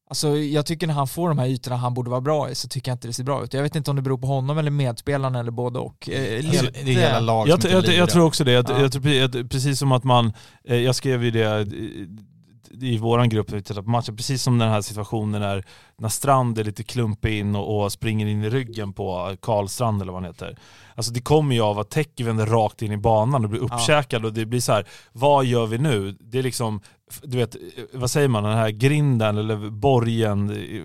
Alltså jag tycker när han får de här ytorna han borde vara bra i så tycker jag inte det ser bra ut. Jag vet inte om det beror på honom eller medspelarna eller både och. Eh, Alltså, lite- det är hela lag Jag, jag, jag, tror också det, jag, Ja. jag tror, precis som att man, eh, jag skrev ju det i, våran grupp när vi tittade på matchen, precis som den här situationen när, när Strand är lite klumpig in och, och springer in i ryggen på Karlstrand eller vad han heter. Alltså det kommer ju av att Tecke vänder rakt in i banan och blir uppkäkad och det blir så här, vad gör vi nu? Det är liksom, du vet, vad säger man, den här grinden eller borgen, eh,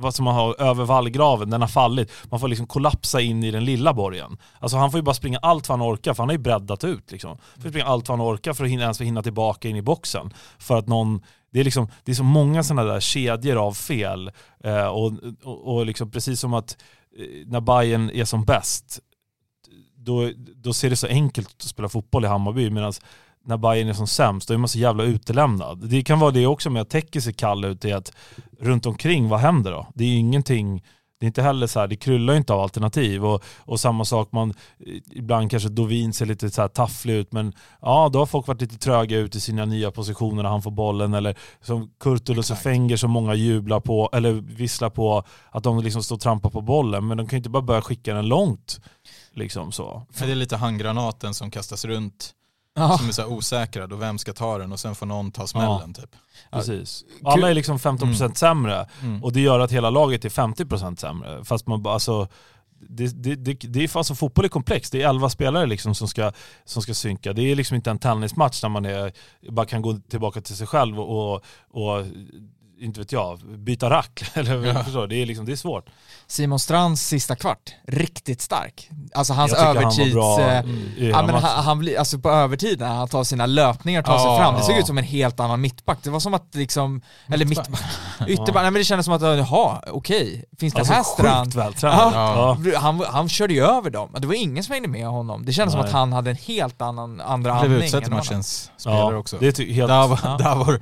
vad som man har över vallgraven, den har fallit. Man får liksom kollapsa in i den lilla borgen. Alltså han får ju bara springa allt vad han orkar, för han har ju breddat ut liksom. Han får springa allt vad han orkar för att hinna, ens hinna tillbaka in i boxen. För att någon, det är, liksom, det är så många sådana där kedjor av fel. Eh, och, och, och liksom precis som att eh, när Bayern är som bäst, då, då ser det så enkelt ut att spela fotboll i Hammarby. Medan när Bayern är som sämst, då är man så jävla utelämnad. Det kan vara det också med att täcker sig kall ut i att runt omkring, vad händer då? Det är ju ingenting, det är inte heller så här, det kryllar inte av alternativ. Och, och samma sak, man, ibland kanske Dovin ser lite så här tafflig ut, men ja, då har folk varit lite tröga ut i sina nya positioner när han får bollen. Eller som Kurtulus och. Fenger som många jublar på, eller visslar på, att de liksom står och trampar på bollen. Men de kan ju inte bara börja skicka den långt. Liksom så. För det är lite handgranaten som kastas runt Ja. som är så här osäkrad och vem ska ta den och sen får någon ta smällen typ. Precis. Alla är liksom 15% sämre Mm. och det gör att hela laget är 50% sämre. Fast man alltså, det, det, det, det är alltså fotboll är komplext. Det är 11 spelare liksom som, ska, som ska synka. Det är liksom inte en tennismatch där man är, bara kan gå tillbaka till sig själv och, och inte vet jag, byta rack. Eller, Ja. förstår, det, är liksom, det är svårt. Simon Strands sista kvart, riktigt stark. Alltså hans övertids... han eh, Ja, men han, han blir, alltså på övertid när han tar sina löpningar, tar sig Ja, fram, det såg ut som en helt annan mittback. Det var som att liksom, eller Mittback. mittback, ytterback, nej men det kändes som att, jaha, okej, finns det Alltså här Strand? sjukt vältränad. Ja. Ja. Han, han körde ju över dem, det var ingen som hängde med honom. Det kändes som Nej. att han hade en helt annan andra Han blev andning. utsedd till matchens spelare också. Det är helt... Där var, Ja. där var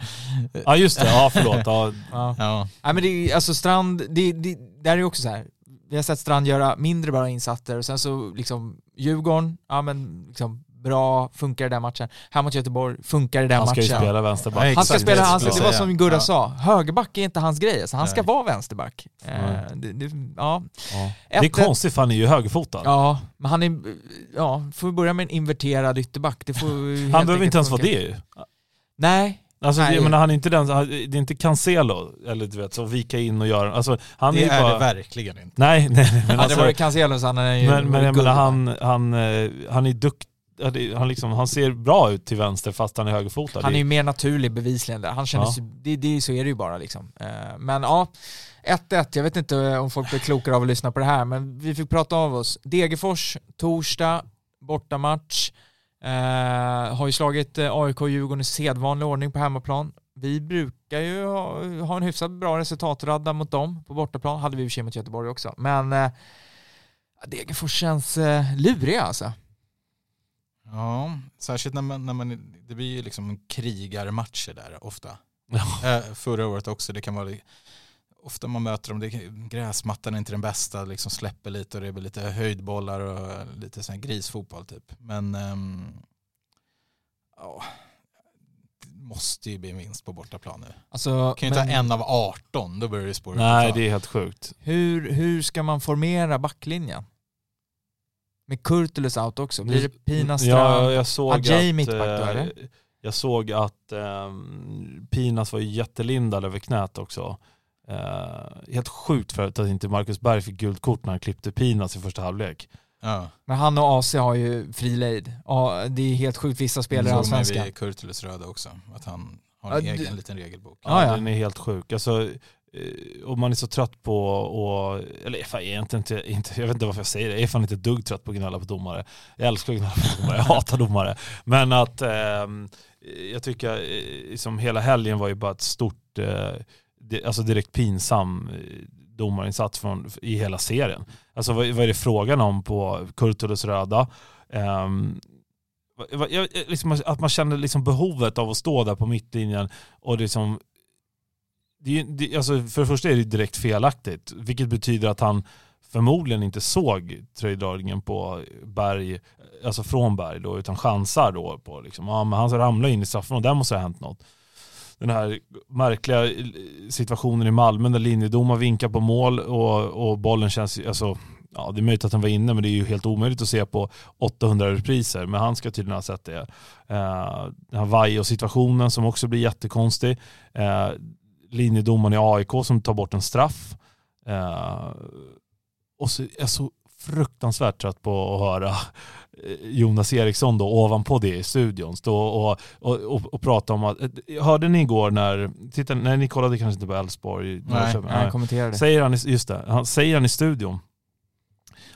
Ja just det, ja förlåt. Ja, Ja. ja. Nej men det är alltså Strand, det, det, där är ju också så här. vi har sett Strand göra mindre bra insatser och sen så liksom Djurgården, ja men liksom bra, funkar i den matchen. Här mot Göteborg, funkar i den han ska ju matchen. spela vänsterback. Nej, Han ska spela, det han, det var som Gurra Ja. sa, högerback är inte hans grej, alltså han ska Nej. vara vänsterback. Eh, det, det, ja. Ja. Det är konstigt för han är ju högerfotad. ja, men han är, ja, får vi börja med en inverterad ytterback. Det får ju han behöver inte ens funka. vara det ju. Nej, Alltså, Nej. menar, han är inte den, det är inte Cancelo, eller du vet, så vika in och göra, alltså han Det är är bara... det verkligen inte. Nej, nej, nej, men hade alltså, det varit Cancelo så hade han ju men, men jag menar han, han, eh, han är duktig, han, liksom, han ser bra ut till vänster fast han är högerfotad. Han är ju mer naturlig bevisligen. Han Ja. ju, det, det, så är det ju bara liksom. Eh, Men ja, 1-1, jag vet inte om folk blir klokare av att lyssna på det här, men vi fick prata av oss. Degerfors, torsdag, bortamatch. Eh, har ju slagit eh, AIK och Djurgården i sedvanlig ordning på hemmaplan. Vi brukar ju ha, ha en hyfsat bra resultatradda mot dem på bortaplan. Hade vi i och för sig mot Göteborg också. Men eh, Degerfors känns eh, luriga alltså. Ja, särskilt när man, när man det blir ju liksom krigarmatcher där ofta. Ja. Eh, förra året också, det kan vara ofta man möter dem, det, gräsmattan är inte den bästa, liksom släpper lite och det blir lite höjdbollar och lite sån här grisfotboll typ. Men ehm, ja, det måste ju bli en vinst på bortaplan nu. Alltså, Kan ju inte ha en av 18, då börjar det spåra Nej, uppåt. det är helt sjukt. Hur, hur ska man formera backlinjen? Med Kurtulus out också, blir det Pina Ja, Strand? jag såg Ajay att, mittback då, eh, eller? Jag såg att ehm, Pinas var jättelindad över knät också. Eh, helt sjukt för att inte Marcus Berg fick gult kort när han klippte Pinas i första halvlek. Ja, Men han och AC har ju fri lejd. Ja, det är helt sjukt, vissa spelare i det såg Allsvenskan. vid Kurtulus röda också, att han har Ja, en du- egen liten regelbok. Ja, ja. Den är helt sjuk. Alltså, eh, och man är så trött på, och, eller fan, egentligen inte, inte, jag vet inte varför jag säger det, jag är fan inte ett dugg trött på att gnälla på domare. Jag älskar att gnälla på domare, jag hatar domare. Men att ehm, jag tycker, eh, som hela helgen var ju bara ett stort, eh, alltså direkt pinsam eh, domarinsats från, i hela serien. Alltså vad, vad är det frågan om på Kurtulus röda? Um, liksom, att man känner liksom behovet av att stå där på mittlinjen och liksom det är, det, alltså för det första är det direkt felaktigt, vilket betyder att han förmodligen inte såg tröjdragningen på Berg, alltså från Berg då, utan chansar då på liksom, ja men han ramlar in i straffområdet, där måste ha hänt något. Den här märkliga eh, situationen i Malmö där linjedomar vinkar på mål och, och bollen känns, alltså, ja det är möjligt att den var inne men det är ju helt omöjligt att se på 800 repriser, men han ska tydligen ha sett det. Eh, den här Vaiho-situationen som också blir jättekonstig. Eh, linjedomaren i AIK som tar bort en straff. Eh, och så är jag så fruktansvärt trött på att höra Jonas Eriksson då ovanpå det i studion stå och, och, och, och prata om att, eh, hörde ni igår när, titta, nej ni kollade kanske inte på Elfsborg? Nej, han kommenterade. Säger han, i- just det, han, säger han i studion.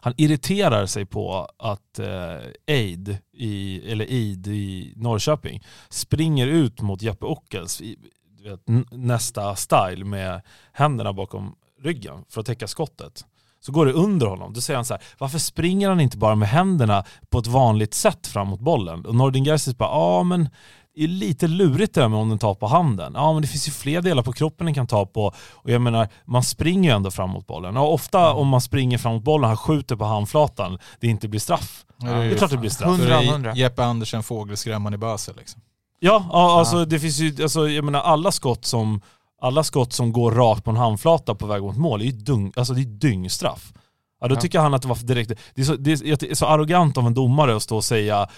Han irriterar sig på att eh, Eid, i, eller Eid i Norrköping springer ut mot Jeppe Ockels i vet, nästa style med händerna bakom ryggen för att täcka skottet. Så går det under honom. Då säger han så här, varför springer han inte bara med händerna på ett vanligt sätt fram mot bollen? Och Nordin Gerzic bara, ja men det är lite lurigt det där med om den tar på handen. Ja men det finns ju fler delar på kroppen den kan ta på. Och jag menar, man springer ju ändå fram mot bollen. Och ofta om man springer fram mot bollen, han skjuter på handflatan, det inte blir straff. Ja, Det är klart det blir straff. Hundra Så av det är hundra. Jeppe Andersen, fågelskrämman i Basel liksom. Ja, ja alltså det finns ju, alltså, jag menar alla skott som alla skott som går rakt på en handflata på väg mot mål är ju dung, alltså det är dyngstraff. Ja, då Ja. tycker han att det var direkt, det är, så, det är så arrogant av en domare att stå och säga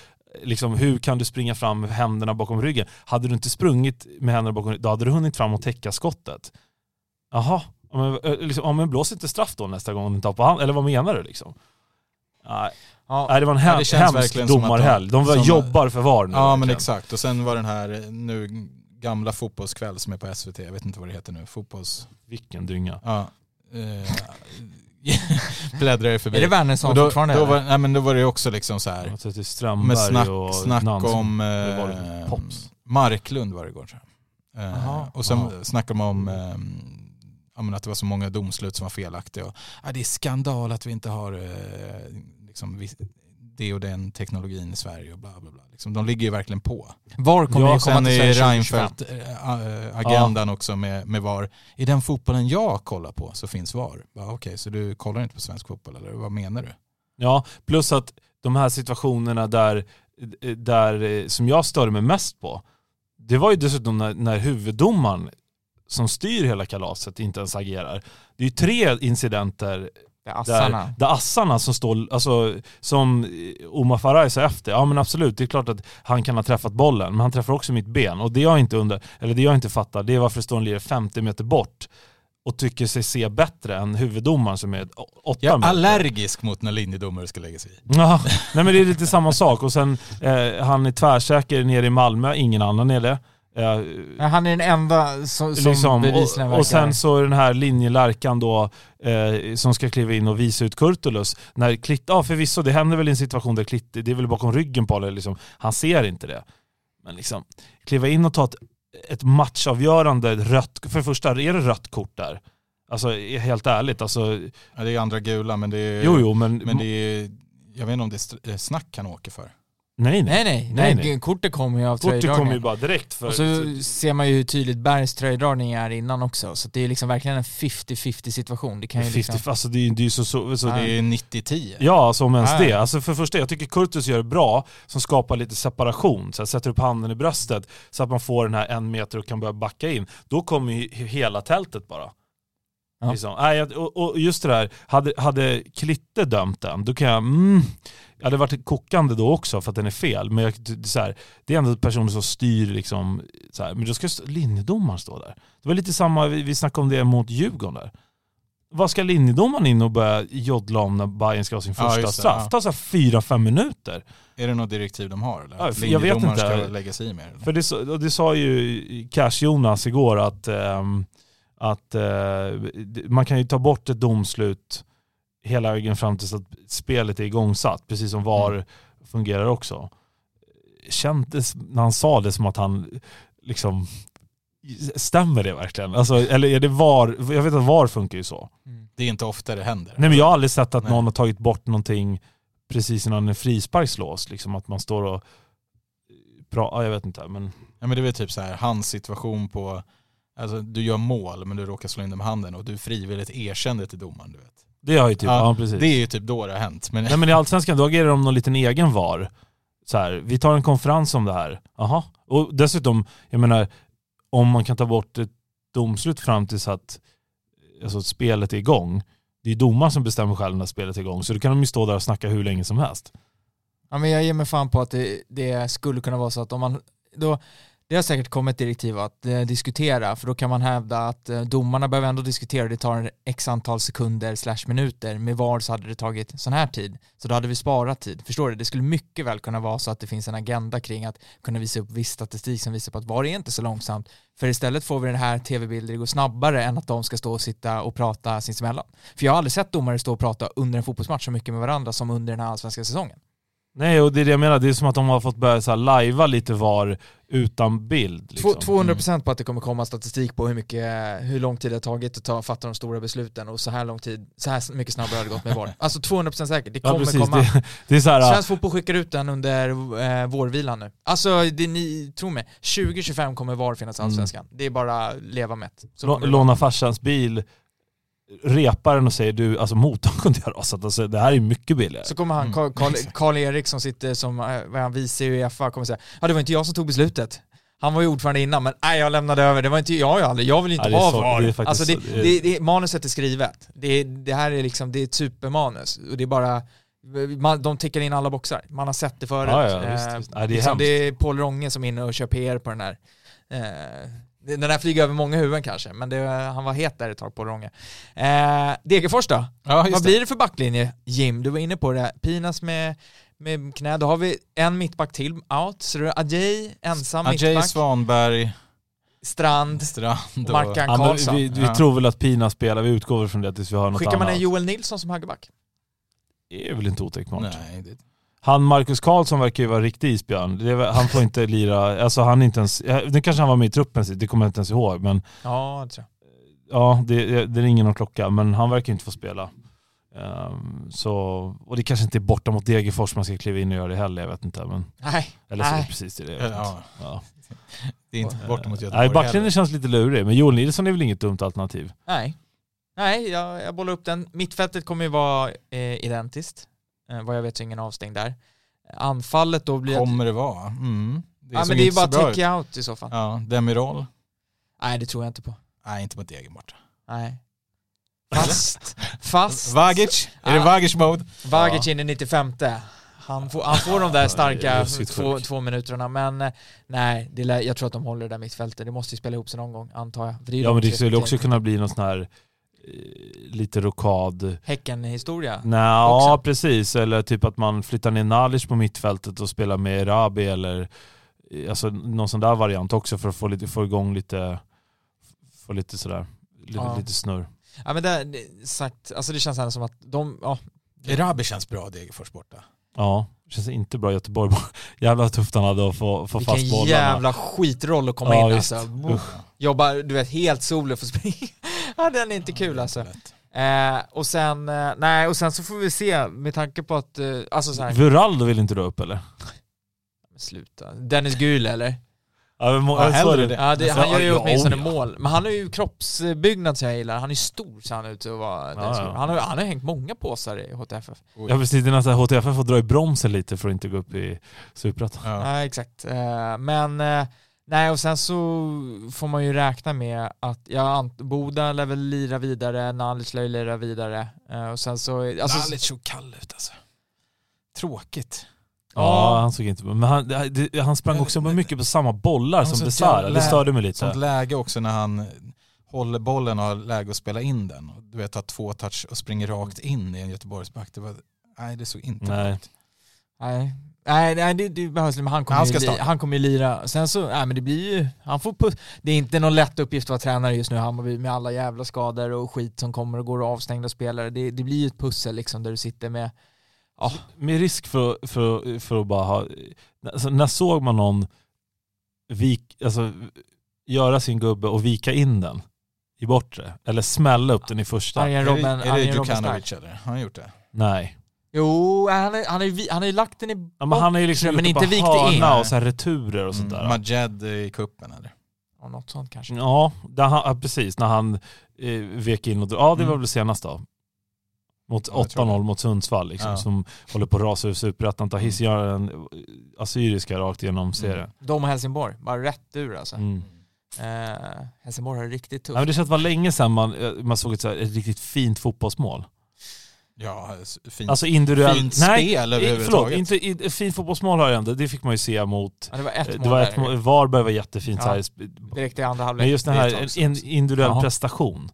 liksom, hur kan du springa fram med händerna bakom ryggen? Hade du inte sprungit med händerna bakom ryggen, då hade du hunnit fram och täcka skottet. Jaha, ja, men, eh, liksom, ja, men blås inte straff då nästa gång du tar på hand, eller vad menar du liksom? Nej, Ja, Nej, det var en Ja, hemsk de- domarhelg. De, som- jobbar för VAR nu. Ja men verkligen. exakt. Och sen var den här eh, nu gamla fotbollskväll som är på SVT, jag vet inte vad det heter nu, fotbolls... Vilken dynga. Ja. Eh, bläddrar jag förbi. är det Wernersson då, fortfarande? då, var, nej, men då var det också liksom så här. Är Strömberg Med snack, och snack om Det var det eh, Pops. Marklund var det igår tror jag. Eh, och sen Ja. snackade man om eh, att det var så många domslut som var felaktiga. Och, ja, det är skandal att vi inte har eh, liksom, det och den teknologin i Sverige och bla bla bla. Liksom, de ligger ju verkligen på. VAR kommer Ja, ju komma Sen till är Sverige 2025. Reinfeldt-agendan också med, med VAR. I den fotbollen jag kollar på så finns VAR. Ja, Okej, så du kollar inte på svensk fotboll eller vad menar du? Ja, plus att de här situationerna där, där eh, som jag störde mig mest på, det var ju dessutom när, när huvuddomaren som styr hela kalaset inte ens agerar. Det är ju tre incidenter Det är assarna. där, där assarna som står, alltså som Omar Faraj sa efter, ja men absolut det är klart att han kan ha träffat bollen, men han träffar också mitt ben. Och det jag inte under, eller det jag inte fattar, det är varför det står en lirare 50 meter bort och tycker sig se bättre än huvuddomaren som är 8 Jag är meter. allergisk mot när linjedomare ska lägga sig i. Ja, nej men det är lite samma sak. Och sen, eh, han är tvärsäker nere i Malmö, ingen annan är det. Men han är den enda som, som liksom, bevisligen och, verkar... och sen så är den här linjelärkan då eh, som ska kliva in och visa ut Kurtulus. När Klitt, ja förvisso det händer väl i en situation där Klitt, det är väl bakom ryggen på det, liksom, han ser inte det. Men liksom, kliva in och ta ett, ett matchavgörande rött, för det första, är det rött kort där? Alltså helt ärligt, alltså, Ja, det är andra gula men det är, jo jo men, men det är jag vet inte om det är eh, snack han åker för. Nej nej. Nej nej, Nej, kortet kommer ju av Kortet kommer ju bara direkt för... Och så ser man ju hur tydligt Bergs tröjdragning är innan också, så det är liksom verkligen en 50-50 situation. Det kan ju 50, liksom... alltså det är, ju så, så, så det är 90-10. Ja, alltså om ens Ja. det. Alltså för första, jag tycker Kurtus gör det bra, som skapar lite separation. Så jag sätter upp handen i bröstet så att man får den här en meter och kan börja backa in. Då kommer ju hela tältet bara. Ja. Liksom. Och just det där, hade, hade Klitte dömt den, då kan jag... Mm, jag hade varit kokande då också för att den är fel. Men jag, det, är så här, det är ändå personer som styr liksom, så här, men då ska linjedomaren stå där. Det var lite samma, vi, vi snackade om det mot Djurgården där. Vad ska linjedomaren in och börja joddla om när Bayern ska ha sin Ja, första just det, straff? ja. Ta så fyra, fem minuter. Är det något direktiv de har? Eller? Ja, jag vet inte. ska lägga sig i mer? Eller? För det, det sa ju Cash-Jonas igår att, ehm, att eh, man kan ju ta bort ett domslut hela vägen fram tills att spelet är igångsatt, precis som VAR Mm. fungerar också. Kändes när han sa det som att han liksom Stämmer det verkligen? Alltså, eller är det VAR? Jag vet att VAR funkar ju så. Mm. Det är inte ofta det händer. Nej men jag har aldrig sett att Nej. någon har tagit bort någonting precis innan en frispark slås. Liksom att man står och... Bra, ja, jag vet inte men... Ja, men det är väl typ så här, hans situation på, alltså du gör mål men du råkar slå in den med handen och du frivilligt erkände till domaren. Du vet. Det har ju typ, ja, Ja, precis. Det är ju typ då det har hänt. Men, Nej men i Allsvenskan, då agerar de någon liten egen VAR. Så här, vi tar en konferens om det här. Jaha. Och dessutom, jag menar, om man kan ta bort ett domslut fram tills att alltså, spelet är igång. Det är ju domaren som bestämmer själv när spelet är igång. Så då kan de ju stå där och snacka hur länge som helst. Ja men jag ger mig fan på att det, det skulle kunna vara så att om man, då, det har säkert kommit direktiv att eh, diskutera, för då kan man hävda att eh, domarna behöver ändå diskutera, det tar x antal sekunder slash minuter, med VAR så hade det tagit sån här tid, så då hade vi sparat tid. Förstår du? Det skulle mycket väl kunna vara så att det finns en agenda kring att kunna visa upp viss statistik som visar på att VAR är inte så långsamt, för istället får vi den här tv-bilder, det går snabbare än att de ska stå och sitta och prata sinsemellan. För jag har aldrig sett domare stå och prata under en fotbollsmatch så mycket med varandra som under den här allsvenska säsongen. Nej och det är det jag menar, det är som att de har fått börja så här lajva lite VAR utan bild. Liksom. Två- 200% på att det kommer komma statistik på hur, mycket, hur lång tid det har tagit att ta, fatta de stora besluten och så här lång tid, så här mycket snabbare har det gått med VAR. Alltså 200% säkert, det Ja kommer precis, komma. det, det är så här, Svensk fotboll skickar ut den under eh, vårvilan nu. Alltså, det, ni, tro mig, 2025 kommer VAR finnas i Mm. Allsvenskan. Det är bara leva med. Låna farsans bil, repar den och säger du, alltså motorn kunde jag rasat, alltså, det här är mycket billigare. Så kommer han, Mm. Karl-Erik som sitter som, eh, vad är han, vice i Uefa, kommer säga ja det var inte jag som tog beslutet. Han var ju ordförande innan, men nej jag lämnade över, det var inte jag, jag, aldrig, jag vill inte Ja, ha så- VAR. det är faktiskt alltså det, det är- det, det, manuset är skrivet. Det, det här är liksom, det är ett supermanus. Och det är bara, Man, de tickar in alla boxar. Man har sett det förut. Ja, ja, visst, Eh, visst. Nej, det är liksom, det är Paul Ronge som är inne och kör PR på den här. Eh, den där flyger över många huvuden kanske, men det, han var het där ett tag, Paul Ronge. Eh, Degerfors då? Ja, Vad blir det för backlinje? Jim, du var inne på det. Pinas med, med knä. Då har vi en mittback till out. Så det är Ajay, ensam Ajay mittback. Svanberg, Strand. Strand Och och... Markan Ja, men Karlsson. vi vi Ja. tror väl att Pina spelar, vi utgår från det tills vi har något Skickar annat. man en Joel Nilsson som högerback? Det är väl inte otänkbart. Nej, det, Han Marcus Karlsson verkar ju vara riktig isbjörn. Det är, väl- han får inte lira, alltså han är inte ens, nu kanske han var med i truppen, det kommer jag inte ens ihåg. Men Ja, det tror jag. ja, det, det ringer någon klocka, men han verkar inte få spela. Ehm, så, och det kanske inte är borta mot Degerfors man ska kliva in och göra det heller, jag vet inte. Men, Nej. eller så är det Nej. precis det. jag vet ja, inte. Ja. det är inte borta mot Nej, Göteborg backlinjen heller. känns lite lurig, men Joel Nilsson är väl inget dumt alternativ? Nej. Nej, jag, jag bollar upp den. Mittfältet kommer ju vara eh, identiskt. Eh, vad jag vet så är ingen avstängd där. Anfallet då blir... Kommer det vara? Mm. Det ja, men det är bara take out i så fall. Ja, Demirol? Nej, det tror jag inte på. Nej, inte mot Degen borta. Nej. Fast, fast... Vagic? Är det Ah. Vagic-mode? Vagic in i 95 han får, han får de där Ja, starka två, två minuterna men eh, nej, det lär, jag tror att de håller det där mittfältet. Det måste ju spela ihop sig någon gång antar jag. Ja men det skulle också kunna bli någon sån här lite rokad Häcken-historia. Ja precis. Eller typ att man flyttar ner Nalic på mittfältet och spelar med Rabi eller eh, alltså någon sån där variant också för att få, lite, få igång lite, få lite sådär, lite, Ja. lite snurr. Ja men det, det, sagt, alltså det känns ändå som att de, ja. Erabi känns bra Degerfors borta. Ja, det känns inte bra i Göteborg. Jävla tufft han hade att få, få fast Vilken bollarna. jävla skitroll att komma Ja, in visst. alltså. Usch. Jobba, du vet, helt solo för springa. ja den är inte kul alltså. Eh, och sen, eh, nej och sen så får vi se med tanke på att, eh, alltså så här, Vuraldo vill inte du upp eller? sluta. Dennis Gül eller? Ja, men må- Ja, hellre det. Ja, det, han gör ju ja, åtminstone ja. mål. Men han har ju kroppsbyggnad som jag gillar. Han är stor ser han ut att vara. Ja, Dennis Gül. ja. Han, har, han har hängt många påsar i HTFF. Oj. Ja precis, det är nästan HTFF får dra i bromsen lite för att inte gå upp i Superettan. Ja. Ja, exakt. Eh, men eh, nej, och sen så får man ju räkna med att ja, Boda lär väl lira vidare, Nalic lär ju lira vidare. Eh, och sen så... Alltså, Nalic såg kall ut alltså. Tråkigt. Ja, Ja. han såg inte Men han, han sprang också mycket på samma bollar som Besara. jävla- Det störde mig Sånt lite. läge också när han håller bollen och har läge att spela in den. Och Du vet, tar två touch och springer rakt in i en Göteborgsback. Det var, nej, det såg inte bra ut. Nej, nej, nej det, det behövs men han kommer, Han ju ska starta. han kommer ju lira. Sen så, nej men det blir ju, han får pu- det är inte någon lätt uppgift att vara tränare just nu, Hammarby med alla jävla skador och skit som kommer och går och avstängda spelare. Det, det blir ju ett pussel liksom där du sitter med, ja, Med risk för, för, för att bara ha... Alltså, när såg man någon vik, alltså, göra sin gubbe och vika in den i bortre? Eller smälla upp den i första? Arjen Är det, Robben, är det Robben Stark. Djukanovic eller? Har han gjort det? Nej. Jo, han har han vi- han ju lagt den i Ja, men han har ju liksom men inte vikt in. hörna och så här returer och sånt Mm, där. Majed i kuppen eller? Ja, något sånt kanske. Ja, där han, ja, precis. När han eh, vek in och Ja, det var Mm. väl senast då. Mot Ja, jag tror 8-0 mot Sundsvall liksom, Ja. som håller på att rasa ur superettan. Tar hiss, gör en eh, assyriska rakt igenom serien. De och Helsingborg, bara rätt ur alltså. Mm. Eh, Helsingborg har det riktigt tufft. Ja, men det känns att det var länge sedan man, eh, man såg ett, så här, ett riktigt fint fotbollsmål. Ja, fint, Alltså individuellt. fint Nej, spel eh, förlåt. överhuvudtaget. Inte, i- fint fotbollsmål har jag ändå. Det fick man ju se mot... ja, det var ett eh, mål Det var ett mål, Varberg var jättefint. Ja. Så här, direkt i andra halvlek. men just den här, en, individuell Jaha. prestation.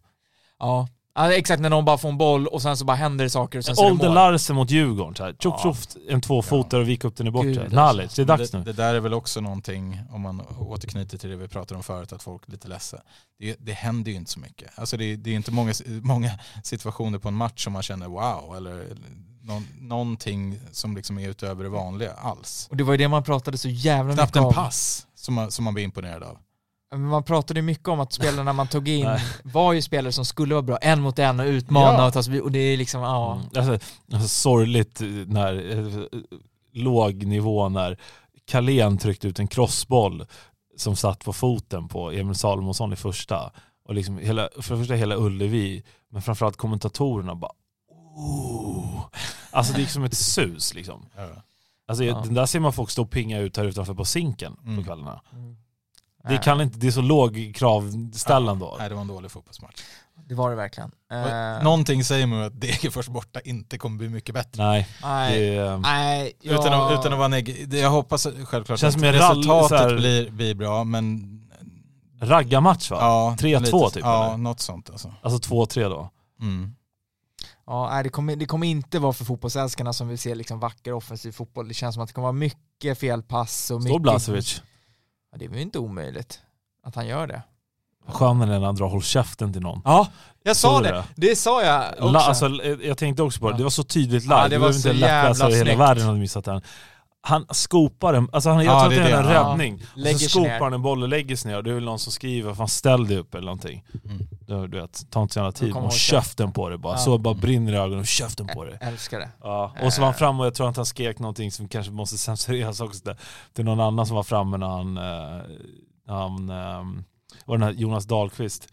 Ja. Ja, exakt när någon bara får en boll och sen så bara händer det saker och sen så är det mål. Larsen mot Djurgården. Så här. Tjoff, tjoff, en tvåfotare och vika upp den i bortre. Gud. Nalic, det är dags det, nu. det där är väl också någonting, om man återknyter till det vi pratade om förut, att folk är lite ledsa. Det, det händer ju inte så mycket. Alltså det, det är inte många, många situationer på en match som man känner wow, eller någon, någonting som liksom är utöver det vanliga alls. Och det var ju det man pratade så jävla Knappt mycket en om. pass som man, som man blir imponerad av. Man pratade ju mycket om att spelarna man tog in var ju spelare som skulle vara bra, en mot en och utmana Ja. och ta sig vid- och det är liksom, ja. Mm. Alltså, alltså, sorgligt när, eh, låg nivå när Kalén tryckte ut en crossboll som satt på foten på Emil Salomonsson i första. Och liksom hela, för det första hela Ullevi, men framförallt kommentatorerna bara oh. Alltså det gick som ett sus liksom. Alltså, Ja. Den där ser man folk stå och pinga ut här utanför på sinken Mm. på kvällarna. Mm. Det, kan inte, det är så låg kravställan då. Nej, det var en dålig fotbollsmatch. Det var det verkligen. Eh, Någonting säger mig att Degerfors borta inte kommer bli mycket bättre. Nej, nej, det är, nej, jag, Utan, att, utan att vara negativ. Jag hoppas självklart Känns att resultatet här- blir, blir bra, men... raggarmatch va? Ja, 3-2 lite- typ, Ja, eller? något sånt alltså. Alltså 2-3 då. Mm. Ja, det, kommer, det kommer inte vara för fotbollsälskarna som vill se liksom vacker offensiv fotboll. Det känns som att det kommer vara mycket felpass och Står mycket... Blasevic. Ja, det är väl inte omöjligt att han gör det. Skön är när han drar håll käften till någon. Ja, jag sa det. Det sa jag också. La, alltså, jag tänkte också på det, det var så tydligt live. Ja, det det var var så inte jävla hela snyggt. världen hade missat den. Han skopar en, alltså han, jag Ja, tror att det det är en det. Ja. räddning. Lägger så skopar han en boll och lägger sig ner och det är väl någon som skriver, fan ställ dig upp eller någonting. Mm. Du, du vet, ta inte så jävla tid. Och käften på det bara. Ja. Så bara brinner i ögonen och käften på det. Älskar det. Ja. Och så var han Eh. framme och jag tror att han skrek någonting som kanske måste censureras också. Där. Till någon annan som var framme när han, eh, när han eh, var den här Jonas Dahlqvist,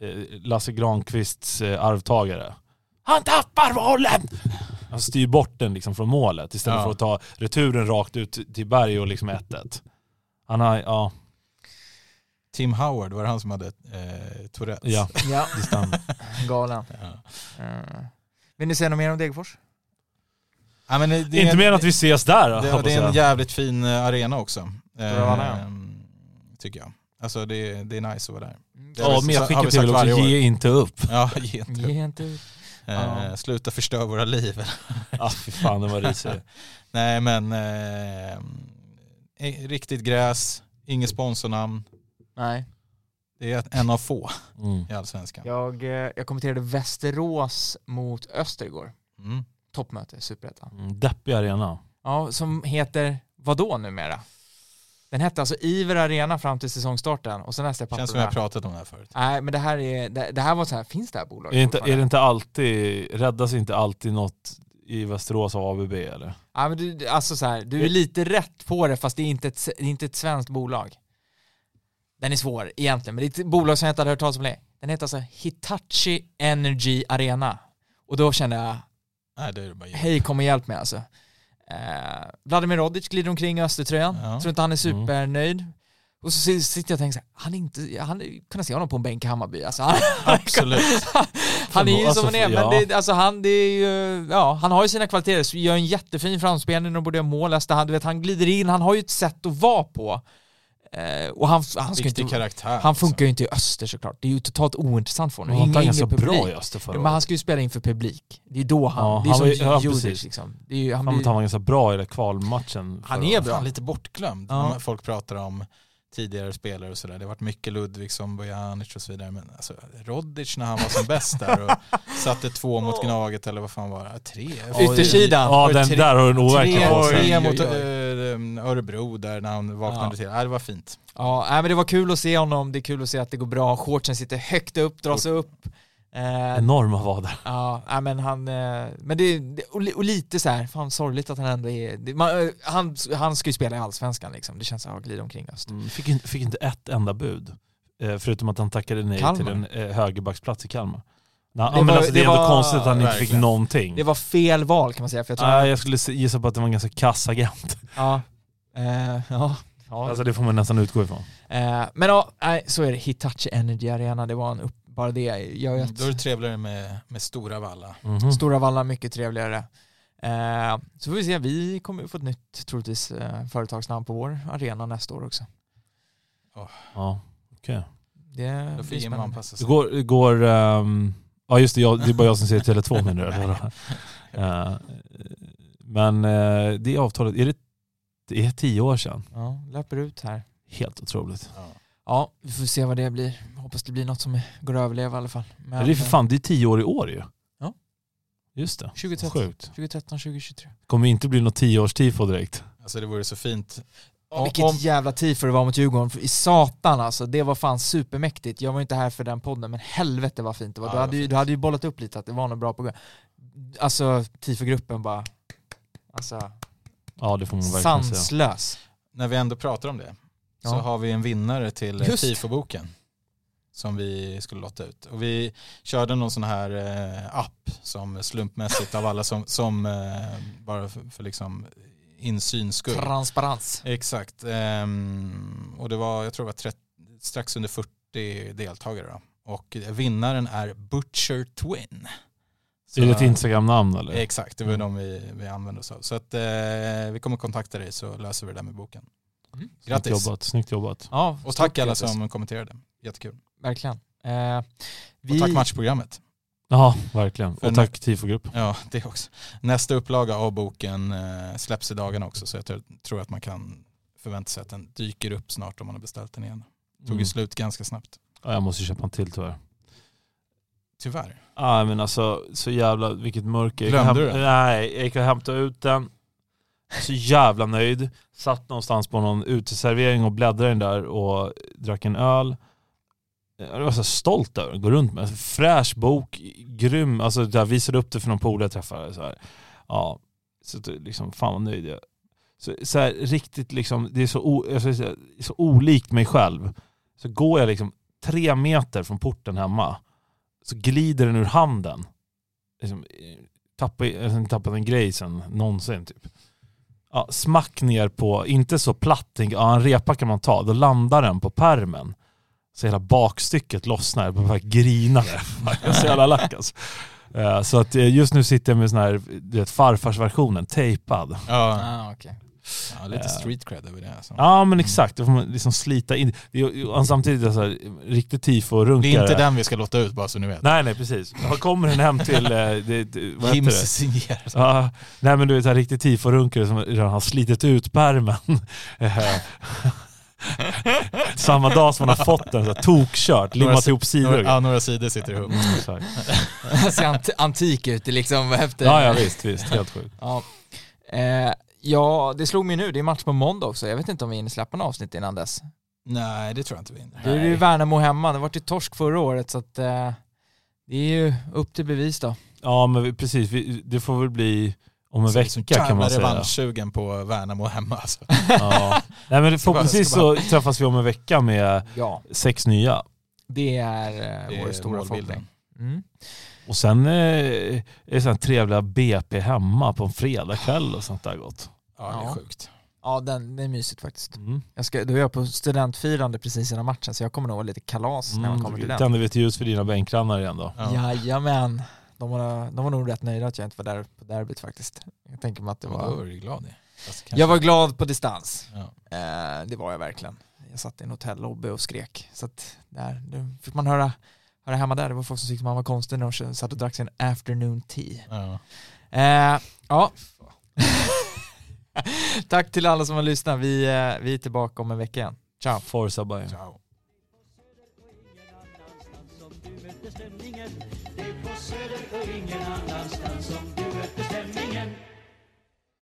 eh, Lasse Granqvists eh, arvtagare. Han tappar bollen! Han styr bort den liksom från målet istället Ja. för att ta returen rakt ut till Berg och liksom 1-1. Han har, ja, Tim Howard, var det han som hade eh, Tourettes? ja, Ja, det stämmer. galen. Ja. Uh. Vill ni säga något mer om Degerfors? Ja, men det, det är Inte en- mer än att vi ses där det, det är en jävligt fin eh, arena också. Eh, tycker jag. Alltså det, det är nice att vara där. Det Ja, medskicket är väl också, ge inte upp. Ja, ge inte upp. Ge inte ut. Eh. Sluta förstöra våra liv. Ja, fy fan den var risig. Nej men, eh, riktigt gräs, inget sponsornamn. Nej. Det är en av få Mm. i Allsvenskan. Jag, eh, jag kommenterade Västerås mot Öster igår. Mm. Toppmöte Superettan. Mm, deppig arena. Ja, som heter vadå numera? Den hette alltså Iver Arena fram till säsongstarten och sen läste jag Känns som jag papperna. har pratat om det här förut. Nej men det här är, det, det här var så här, finns det här bolaget Är det, inte, är det inte alltid, räddas inte alltid något i Västerås av ABB eller? Ja men du, alltså så här, du är lite rätt på det fast det är inte ett, det är inte ett svenskt bolag. Den är svår egentligen, men det är ett bolag som jag inte hade hört talas om det. Den heter alltså Hitachi Energy Arena. Och då kände jag, Nej det är bara hej kom och hjälp mig alltså. Eh, Vladimir Rodic glider omkring i Östertröjan, Ja. tror inte han är Mm. supernöjd. Och så sitter jag och tänker så här, han är inte, hade kunnat se honom på en bänk i Hammarby alltså. Han, Absolut. han är ju Alltså, som han är, ja. men det, alltså han, det är ju, ja, han har ju sina kvaliteter, så gör en jättefin framspelning och borde göra mål, Alltså, han, du vet, han glider in, han har ju ett sätt att vara på. Eh, och han, han, ska inte, karaktär. han funkar ju inte i Öster såklart, det är ju totalt ointressant för honom. Var han Ingen- ganska publik. bra i Öster förra Ja, Men han året? ska ju spela inför publik. Det är då han, Ja, det är han som var ju- ja, Djurdjic precis. liksom. Det är han Han, blir, han var ganska bra i den kvalmatchen. Han är året. bra. Fan, lite bortglömd. Ja. När Folk pratar om tidigare spelare och sådär. Det har varit mycket Ludvigsson, Bojanic och så vidare. Men alltså, Rodic när han var som bäst där och satte två mot Gnaget eller vad fan var det? Tre? Yttersidan. Ja, den tre- där har du nog verkligen Tre, tre mot oj. eh, Örebro där när han vaknade Ja. till. Ja, det var fint. Ja, men det var kul att se honom, det är kul att se att det går bra, shortsen sitter högt upp, dras upp. Eh, Enorma vader. Ja, men han, eh, men det, det och, li- och lite så här, fan sorgligt att han ändå är, det, man, eh, han, han ska ju spela i Allsvenskan liksom, det känns som att han glider omkring öst. Mm, Fick, inte- fick inte ett enda bud. Eh, förutom att han tackade nej Kalmar. till en eh, högerbacksplats i Kalmar. Nej, Det men var- alltså, det är det ändå var- konstigt att han inte fick någonting. Det var fel val kan man säga, för jag tror Nej, jag skulle gissa på att det var en ganska kass agent. ja, eh, ja, ja. Alltså det får man nästan utgå ifrån. Eh, men ja, nej, så är det, Hitachi Energy Arena, det var en upp, bara det gör ju att Då är det trevligare med, med stora valla. Mhm. Stora Valla mycket trevligare. Eh, så får vi se, vi kommer ju få ett nytt troligtvis eh, företagsnamn på vår arena nästa år också. Ja, okej. Det Då får spännande. anpassa Det sig. går, det går um, ja just det, jag, det är bara jag som säger Tele2 menar du? eller? Eh, Men eh, det avtalet, är det, det är tio år sedan. Ja, löper ut här. Helt otroligt. Ja. Ja, vi får se vad det blir. Hoppas det blir något som går att överleva i alla fall. Men, det är för fan, det är tio år i år ju. Ja. Just det. 2013, Sjukt. 2013, 2023. Kommer inte bli något tioårstifo direkt. Alltså det vore så fint. Ja, Om- vilket om- jävla tifo det var mot Djurgården. I satan alltså, det var fan supermäktigt. Jag var inte här för den podden, men helvete vad fint det var. Ja, du, det hade ju, fint. du hade ju bollat upp lite att det var något bra på gång. Alltså tifogruppen bara, alltså Ja det får man verkligen säga. sanslös. När vi ändå pratar om det så Ja. har vi en vinnare till eh. Tifoboken som vi skulle lotta ut. Och vi körde någon sån här eh, app som slumpmässigt av alla som, som eh, bara för, för liksom insyns skull. Transparens. Exakt. Ehm, och det var, jag tror det var 30, strax under 40 deltagare då. Och vinnaren är Butcher Twin. Så- Är det ett Instagram-namn eller? Exakt, det var Mm. de vi, vi använde oss av. Så att, eh, vi kommer kontakta dig så löser vi det där med boken. Mm. Snyggt Grattis! jobbat, snyggt jobbat. Ja, Och tack alla grattis. som kommenterade. Jättekul. Verkligen. Eh, vi, Och tack matchprogrammet. Ja, verkligen. För Och tack Tifogrupp. Ja, det också. Nästa upplaga av boken eh, släpps i dagarna också så jag tror- att man kan förvänta sig att den dyker upp snart om man har beställt den igen. Tog Mm. ju slut ganska snabbt. Ja, jag måste köpa en till tyvärr. Tyvärr. Ja men alltså så jävla, vilket mörker. Glömde du den? Nej, jag gick och hämtade ut den. Så jävla nöjd. Satt någonstans på någon uteservering och bläddrade den där och drack en öl. Jag var så stolt över den, gå runt med. Fräsch bok, grym. Alltså jag visade upp det för någon polare jag träffade. Så här. Ja, så liksom, fan vad nöjd jag är. så, så här, riktigt liksom, det är så, o, så olikt mig själv. Så går jag liksom tre meter från porten hemma så glider den ur handen. Liksom, eh, tappar, jag alltså, tappat en grej sen någonsin typ. Ja, smack ner på, inte så platt, tänk, ja, en repa kan man ta, då landar den på permen. Så hela bakstycket lossnar, jag bara grina där. Jag är så jävla lack alltså. Eh, Så att eh, just nu sitter jag med sån här, du vet farfarsversionen, tejpad. Ja, Ah, okej. Ja lite Eh. street cred över det. Alltså. Ja men exakt, då får man liksom slita in. Det är- och Samtidigt är det så här, riktigt tifo-runkare. Det är inte den vi ska låta ut bara så ni vet. Nej nej precis. Då kommer den hem till, eh, det, det, vad signerar. Ja, nej men du vet så här riktigt tifo-runkare som redan har slitit ut pärmen. Eh, Samma dag som man har fått den, så här, tokkört, limmat ihop sidor. Några, ja, några sidor sitter ihop. Mm, så här. Ser ant- antik ut liksom efter... Ja ja visst, visst, helt sjukt. Ja. Eh, ja, det slog mig nu, det är match på måndag också. Jag vet inte om vi hinner släppa något avsnitt innan dess. Nej, det tror jag inte vi hinner. Då är det ju Värnamo hemma, det var ju torsk förra året så att eh, det är ju upp till bevis då. Ja men vi, precis, vi, det får väl bli om en Så vecka så kan man säga. revanschsugen på Värnamo hemma alltså. Ja. Nej men förhoppningsvis så träffas vi om en vecka med Ja, sex nya. det är, eh, Det vår är stora målbilden. förhoppning. Mm. Och sen eh, är det sån här trevliga BP hemma på en fredagkväll och sånt där gott. Ja, det är Ja. sjukt. Ja, den, det är mysigt faktiskt. Mm. Jag ska, då är jag på studentfirande precis innan matchen så jag kommer nog vara lite kalas när man kommer till den. Tänder vi ett ljus för dina bänkgrannar igen då? Ja. Jajamän. De var, de var nog rätt nöjda att jag inte var där på derbyt faktiskt. Jag tänker mig att det var... Då var... du glad i. Kanske- Jag var glad på distans. Ja. Eh, det var jag verkligen. Jag satt i en hotellobby och skrek. Så att där, då fick man höra, höra hemma där. Det var folk som tyckte man var konstig när de satt och drack sin afternoon tea. Ja. Eh, ja. Tack till alla som har lyssnat. Vi, eh, vi är tillbaka om en vecka igen. Ciao. Forza Bayern. Ciao. Det är på Söder och ingen annanstans som